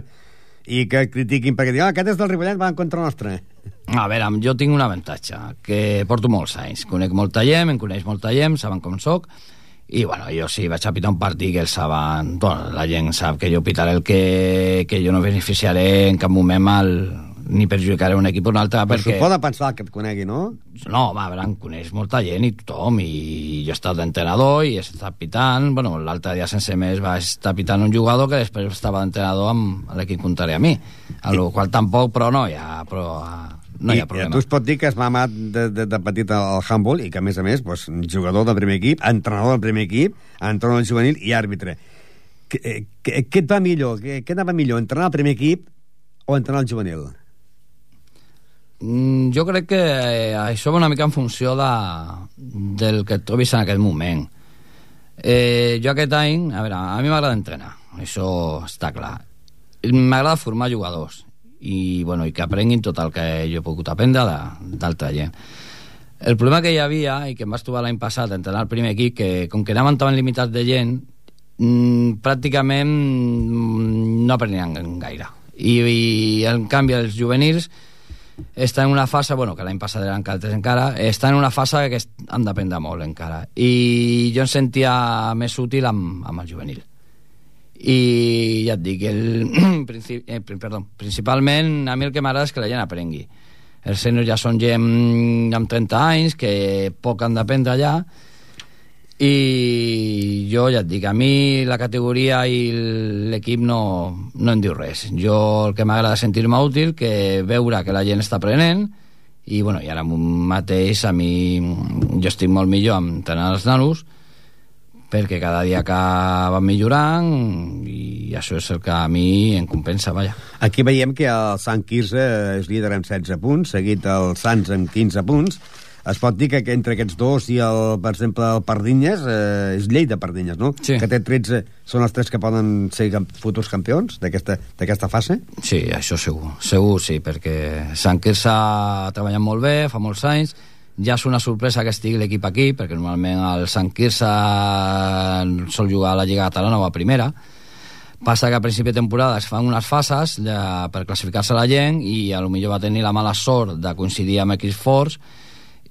i que critiquin perquè diuen, ah, aquest és del Ripollet, va en contra nostra. A veure, jo tinc un avantatge, que porto molts anys. Conec molta gent, em coneix molta gent, saben com sóc, i bueno, jo sí, vaig a pitar un partit que ells saben... Bueno, la gent sap que jo pitaré el que, que jo no beneficiaré en cap moment al, ni perjudicaré un equip o un altre, Però perquè... s'ho poden pensar que et conegui, no? No, home, a veure, em coneix molta gent i tothom, i jo he estat d'entrenador i he estat pitant, bueno, l'altre dia sense més va estar pitant un jugador que després estava d'entrenador amb l'equip contrari a mi, a lo qual tampoc, però no ha, però, no hi ha I, problema. tu es pot dir que has mamat de, de, de petit al handball i que, a més a més, doncs, jugador del primer equip, entrenador del primer equip, entrenador del juvenil i àrbitre. Què, eh, et va millor? Què, anava millor, entrenar el primer equip o entrenar el juvenil? Mm, jo crec que eh, això va una mica en funció de, del que et trobis en aquest moment. Eh, jo aquest any, a veure, a mi m'agrada entrenar, això està clar. M'agrada formar jugadors i, bueno, i que aprenguin tot el que jo he pogut aprendre d'altra gent. El problema que hi havia, i que em vaig trobar l'any passat a entrenar el primer equip, que com que anaven tan limitats de gent, mm, pràcticament mm, no aprenien gaire. I, I, en canvi, els juvenils està en una fase, bueno, que l'any passat eren caltes encara, està en una fase que han d'aprendre molt encara. I jo em sentia més útil amb, amb el juvenil. I ja et dic, el, (clears throat) eh, perdó, principalment a mi el que m'agrada és que la gent aprengui. Els sèniors ja són gent amb 30 anys, que poc han d'aprendre allà, i jo ja et dic, a mi la categoria i l'equip no, no em diu res. Jo el que m'agrada sentir-me útil, que veure que la gent està aprenent, i, bueno, i ara mateix a mi jo estic molt millor amb entrenar els nanos, perquè cada dia que van millorant i això és el que a mi em compensa, vaja. Aquí veiem que el Sant Quirze és líder amb 16 punts, seguit el Sants amb 15 punts. Es pot dir que entre aquests dos i, el, per exemple, el Pardinyes, eh, és llei de Pardinyes, no? Sí. Que té 13, són els tres que poden ser futurs campions d'aquesta d'aquesta fase? Sí, això segur, segur sí, perquè Sant Quirze ha treballat molt bé, fa molts anys, ja és una sorpresa que estigui l'equip aquí, perquè normalment el Sant Quirze sol jugar a la Lliga Catalana o a Primera, passa que a principi de temporada es fan unes fases de, per classificar-se la gent i a lo millor va tenir la mala sort de coincidir amb equips forts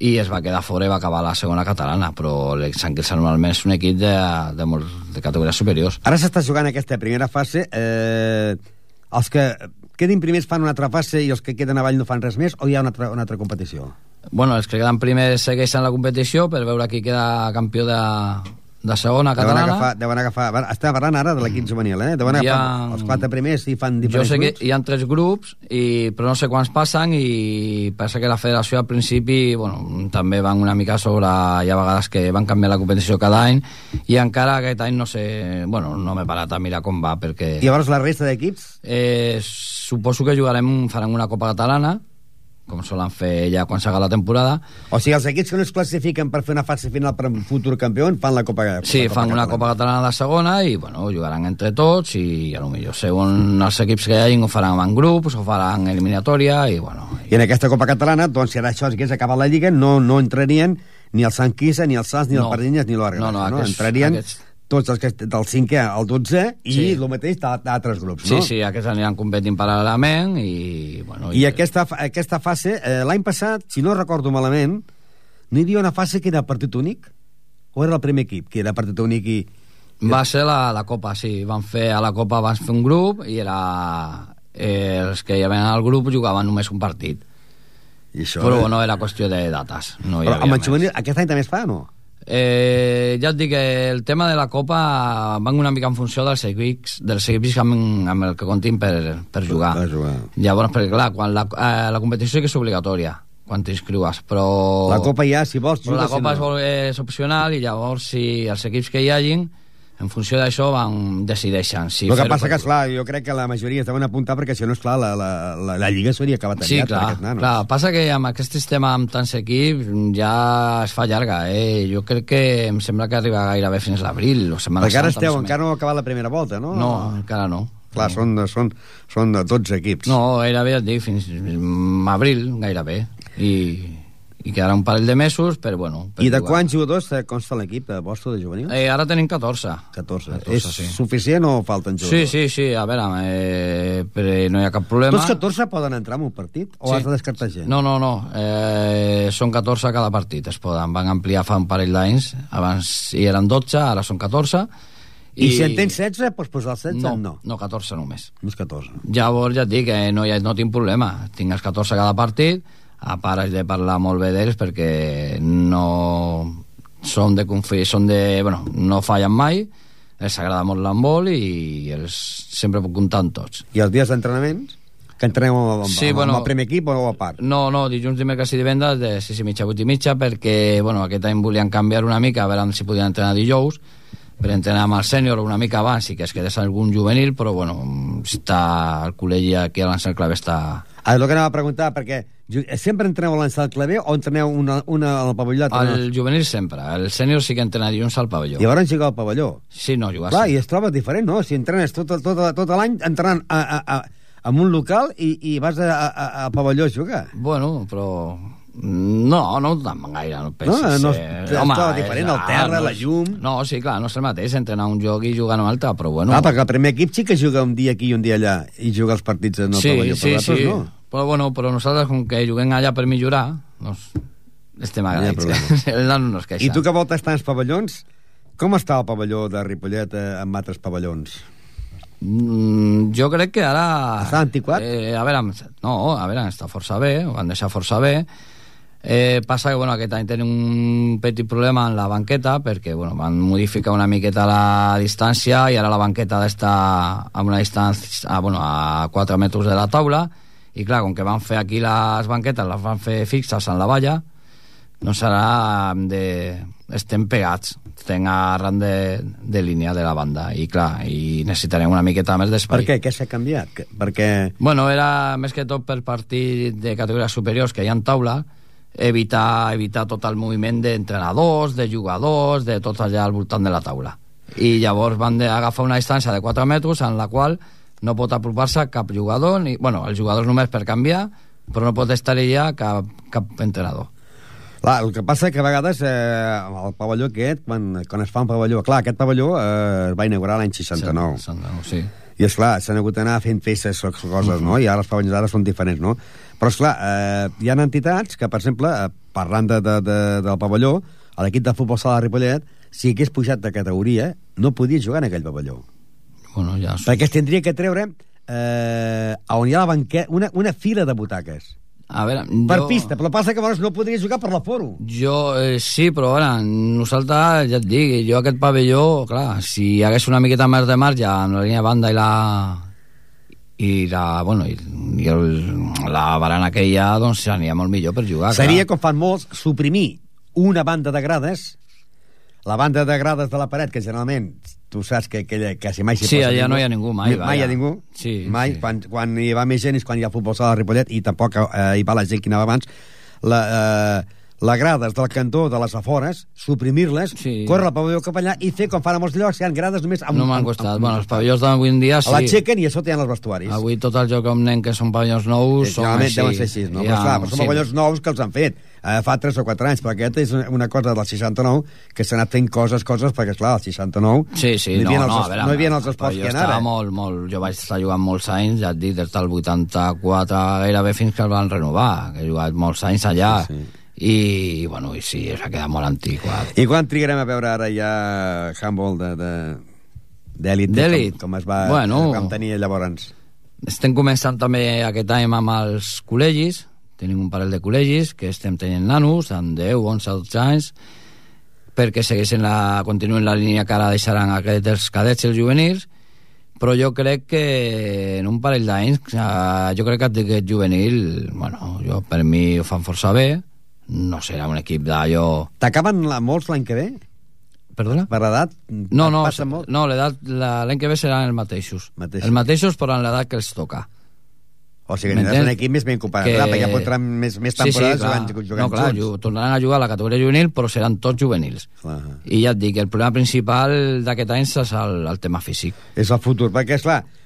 i es va quedar fora i va acabar la segona catalana però Sant Quirze normalment és un equip de, de, molt, de categories superiors Ara s'està jugant aquesta primera fase. Eh, els que quedin primers fan una altra fase i els que queden avall no fan res més o hi ha una altra, una altra competició? Bueno, els que queden primers segueixen la competició per veure qui queda campió de, de segona Deuen catalana. agafar, deuen agafar... va, Estem parlant ara de l'equip juvenil, eh? Deuen agafar ha- els quatre primers i fan Jo diferents sé que grups. hi ha tres grups, i, però no sé quants passen i passa que la federació al principi bueno, també van una mica sobre... Hi ha vegades que van canviar la competició cada any i encara aquest any no sé... Bueno, no m'he parat a mirar com va perquè... I llavors la resta d'equips? Eh, suposo que jugarem, farem una Copa Catalana, com solen fer ja quan s'aga la temporada. O sigui, els equips que no es classifiquen per fer una fase final per un futur campió fan la Copa, Sí, la Copa fan una Catalana. Copa Catalana de segona i, bueno, jugaran entre tots i, a lo millor, segons els equips que hi hagin, ho faran en grups, ho faran eliminatòria i, bueno... I en aquesta Copa Catalana, doncs, si ara això hagués acabat la Lliga, no, no entrarien ni el Sant Quirze, ni el Sants, ni No. el Pardinyes, ni l'Orga. No, no, aquests- Entrarien aquests- tots els que del 5è al 12è i Sí. el mateix d'al- d'altres grups, Sí, no? sí, aquests aniran competint paral·lelament i, bueno... I aquesta, fa- aquesta fase, eh, l'any passat, si no recordo malament, no hi havia una fase que era partit únic? O era el primer equip que era partit únic i, Va ser la, la Copa, sí. Van fer, a la Copa van fer un grup i era... Eh, els que hi havia al grup jugaven només un partit. I això... Però no era qüestió de dates. No hi Però havia amb el més. juvenil, aquest any també es fa, no? Eh, ja et dic que el tema de la Copa van una mica en funció dels equips, dels equips amb, amb el que comptin per, per jugar. Per jugar. Llavors, perquè clar, quan la, eh, la competició sí que és obligatòria, quan t'inscriues, però... La Copa ja, si vols, Però la jugues, si Copa no. és, és opcional i llavors si els equips que hi hagin, en funció d'això, van decideixen si el que passa que, esclar, jo crec que la majoria es deuen apuntar perquè si no, esclar, la, la, la, la Lliga s'hauria acabat Sí, aviat per clar, nanos. clar. Passa que amb aquest sistema amb tants equips ja es fa llarga, eh? Jo crec que em sembla que arriba gairebé fins l'abril o Setmana Perquè ara esteu, encara no ha acabat la primera volta, no? No, encara no. Clar, són, de- són, són de 12 equips. No, gairebé et dic, fins abril, gairebé. I, i quedarà un parell de mesos, però bueno... Per I de jugar. quants jugadors eh, consta l'equip de vostre de juvenil? Eh, ara tenim 14. 14. 14, És sí. suficient o falten Sí, jugadors? sí, sí, a veure, eh, però no hi ha cap problema. Tots 14 poden entrar en un partit? O Sí. has de descartar gent? No, no, no. Eh, són 14 a cada partit, es poden. Van ampliar fa un parell d'anys. Abans hi eren 12, ara són 14. I, si en tens 16, pots posar els 16? No, no. no 14 només. Només 14. Llavors ja et dic que no, ha, no tinc problema. Tinc els 14 a cada partit, a part haig de parlar molt bé d'ells perquè no són de confi són de, bueno, no fallen mai, els agrada molt l'handbol i els sempre puc comptar amb tots. I els dies d'entrenaments? Que entreneu amb, Sí, amb, bueno- amb el primer equip o a part? No, no, dilluns, dimecres i divendres de 6 i mitja a 8 i mitja perquè, bueno, aquest any volien canviar una mica a veure si podien entrenar dijous per entrenar amb el sènior una mica abans i que es quedés algun juvenil, però bueno, està el col·legi aquí a l'Ansel Clave està... Ah, el que anava a preguntar, perquè sempre entreneu a l'Ansal Clavé o entreneu una, una al pavelló? El juvenil sempre, el sènior sí que entrena dilluns al pavelló. I llavors jugar al pavelló. Sí, no, jugar Clar, sí. i es troba diferent, no? Si entrenes tot, tot, tot l'any entrenant a, a, a, en un local i, i vas a, a, a, al pavelló a jugar. Bueno, però... No, no tant gaire, no pensis. No, no, eh, es troba diferent, el terra, la és- llum. No, sí, clar, no és el mateix entrenar un joc i jugar en un altre, però bueno... No. Ah, perquè el primer equip sí que juga un dia aquí i un dia allà i juga els partits en el sí, pavelló, sí, però sí. no. Però bueno, però nosaltres, com que juguem allà per millorar, doncs estem No agraïts. (laughs) el nano no es queixa. I tu que voltes tants pavellons, com està el pavelló de Ripollet eh, amb altres pavellons? Mm, jo crec que ara... Està antiquat? Eh, a veure, no, a veure, està força bé, ho van deixar força bé. Eh, passa que bueno, aquest any tenim un petit problema en la banqueta perquè bueno, van modificar una miqueta la distància i ara la banqueta ha d'estar a una distància a, bueno, a 4 metres de la taula i clar, com que van fer aquí les banquetes les van fer fixes en la valla no serà de... estem pegats estem arran de, de línia de la banda i clar, i necessitarem una miqueta més Per d'espai què? Què s'ha canviat? Perquè... Bueno, era més que tot per partit de categories superiors que hi ha en taula, evitar, evitar tot el moviment d'entrenadors, de jugadors, de tot allà al voltant de la taula. I llavors van de agafar una distància de 4 metres en la qual no pot apropar-se cap jugador, ni, bueno, els jugadors només per canviar, però no pot estar allà cap, cap entrenador. Clar, el que passa que a vegades eh, el pavelló aquest, quan, quan es fa un pavelló... Clar, aquest pavelló eh, es va inaugurar l'any 69. 69, sí. I, és clar s'han hagut d'anar fent peces o coses, no? I ara els pavellons ara són diferents, no? Però, esclar, eh, hi ha entitats que, per exemple, eh, parlant de, de, de, del pavelló, a l'equip de futbol sala de Ripollet, si hagués pujat de categoria, no podia jugar en aquell pavelló. Bueno, ja... Perquè es tindria que treure eh, on hi ha la banqueta, una, una fila de butaques. A veure, Per jo... pista, però passa que llavors no podria jugar per l'aforo. Jo, eh, sí, però ara, nosaltres, ja et dic, jo aquest pavelló, clar, si hi hagués una miqueta més de marge amb la línia de banda i la i la, bueno, i, i el, la barana que hi ha, doncs seria molt millor per jugar. Seria, clar. com fan molts, suprimir una banda de grades, la banda de grades de la paret, que generalment tu saps que, que quasi mai s'hi Sí, posa allà ningú. no hi ha ningú, mai, Mai vaja. hi ha ningú. Sí, mai. sí. Quan, quan hi va més gent és quan hi ha futbol sala de Ripollet i tampoc eh, hi va la gent que anava abans. La, eh, la grades del cantó de les afores, suprimir-les, Sí. córrer el pavelló cap allà i fer com fan a molts llocs, que hi ha grades només... Amb, No m'han amb- costat. amb- Bueno, els pavellons d'avui en dia sí. L'aixequen i a sota hi ha els vestuaris. Avui tot el joc amb nen que són pavellons nous són Generalment així. deuen ser així, no? Ja, però, clar, però són sí. pavellons nous que els han fet eh, fa 3 o 4 anys, però aquest és una cosa del 69 que s'ha anat fent coses, coses, perquè, clar, el 69 Sí, sí, no, hi no, havia no, els, a veure, no hi havia els el esports que hi ara. molt, molt... Jo vaig estar jugant molts anys, ja et dic, des del 84 gairebé fins que el van renovar, que he jugat molts anys allà. Sí, sí. I, bueno, i sí, s'ha quedat molt antiquat. I quan trigarem a veure ara ja handball de, de, D'èlit. com, com es va Bueno. com tenia llavors. Estem començant també aquest any amb els col·legis, tenim un parell de col·legis que estem tenint nanos amb 10, 11, 12 anys, perquè segueixen la, continuen la línia que ara deixaran aquest dels cadets i els juvenils, però jo crec que en un parell d'anys, eh, jo crec que aquest juvenil, bueno, jo, per mi ho fan força bé, no serà un equip d'allò... T'acaben la, molts l'any que ve? Perdona? Per l'edat? No, no, Passa molt? no l'edat la- l'any que ve seran els mateixos. Mateixos. Els mateixos, però en l'edat que els toca. O sigui, aniràs un equip més ben comparat, que... perquè ja podran més, més temporades sí, sí, jugant, jugant no, clar, junts. ju- tornaran a jugar a la categoria juvenil, però seran tots juvenils. Clar. I ja et dic, el problema principal d'aquest any és el, el tema físic. És el futur, perquè, esclar, ju eh,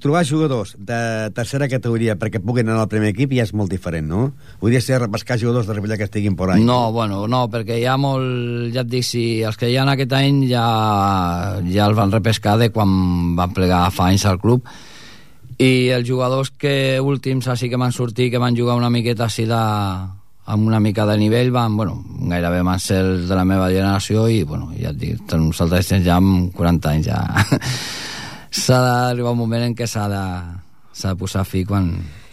trobar jugadors de tercera categoria perquè puguin anar al primer equip ja és molt diferent, no? Vull dir, ser repescar jugadors de Ripollet que estiguin por ahí. No, bueno, no, perquè hi ha molt... Ja et dic, si els que hi ha aquest any ja, ja els van repescar de quan van plegar fa anys al club i els jugadors que últims així que van sortir, que van jugar una miqueta així de, amb una mica de nivell van, bueno, gairebé van ser els de la meva generació i, bueno, ja et dic, nosaltres ja amb 40 anys ja (laughs) s'ha d'arribar un moment en què s'ha de, de posar fi quan,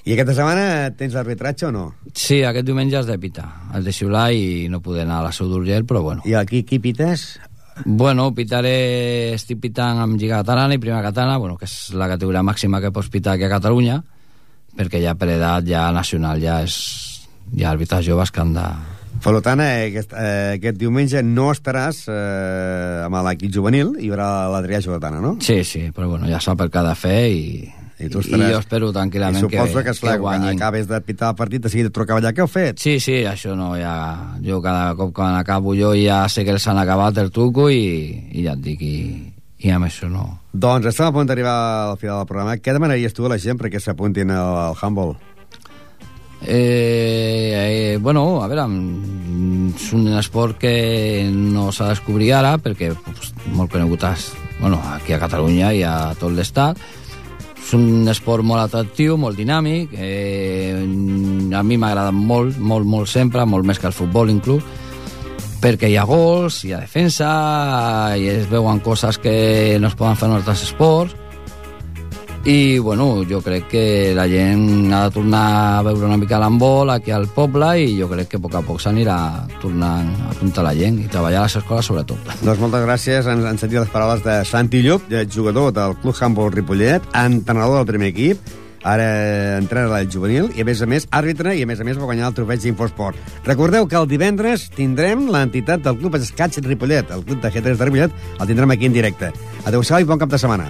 I aquesta setmana tens arbitratge o no? Sí, aquest diumenge has de pitar. Has de xiular i no poder anar a la Seu d'Urgell, però bueno. I aquí qui pites? Bueno, pitaré... Estic pitant amb Lliga Catalana i Primera Catalana, bueno, que és la categoria màxima que pots pitar aquí a Catalunya, perquè ja per edat, ja nacional, ja és... Hi ha àrbitres joves que han de... Per tant, eh, aquest, eh, aquest diumenge no estaràs eh, amb l'equip juvenil, hi haurà l'Adrià Jovetana, no? Sí, sí, però bueno, ja sap el que ha de fer i... I tu I estaràs... jo espero tranquil·lament I suposo que, que, esclar, que guanyin. acabes de pitar el partit, de seguida et trucava allà, què heu fet? Sí, sí, això no, ja... Jo cada cop quan acabo jo ja sé que els han acabat el truco i, i ja et dic, i, i amb això no... Doncs estem a punt d'arribar al final del programa. Què demanaries tu a la gent perquè s'apuntin al, al handball? Eh, eh, bueno, a veure, és un esport que no s'ha de descobrir ara perquè pues, molt conegut és, bueno, aquí a Catalunya i a tot l'estat. És un esport molt atractiu, molt dinàmic, eh, a mi m'ha agradat molt, molt, molt sempre, molt més que el futbol inclús, perquè hi ha gols, hi ha defensa, i es veuen coses que no es poden fer en altres esports, i bueno, jo crec que la gent ha de tornar a veure una mica l'handbol aquí al poble i jo crec que a poc a poc s'anirà tornant a apuntar la gent i treballar a les escoles sobretot. Doncs moltes gràcies. Han, han sentit les paraules de Santi Llup, eh, jugador del Club Handball Ripollet, entrenador del primer equip, ara entrena del juvenil i, a més a més, àrbitre i, a més a més, va guanyar el trofeig d'Infosport. Recordeu que el divendres tindrem l'entitat del Club Escatx Ripollet, el Club de G3 de Ripollet, el tindrem aquí en directe. Adéu-siau i bon cap de setmana.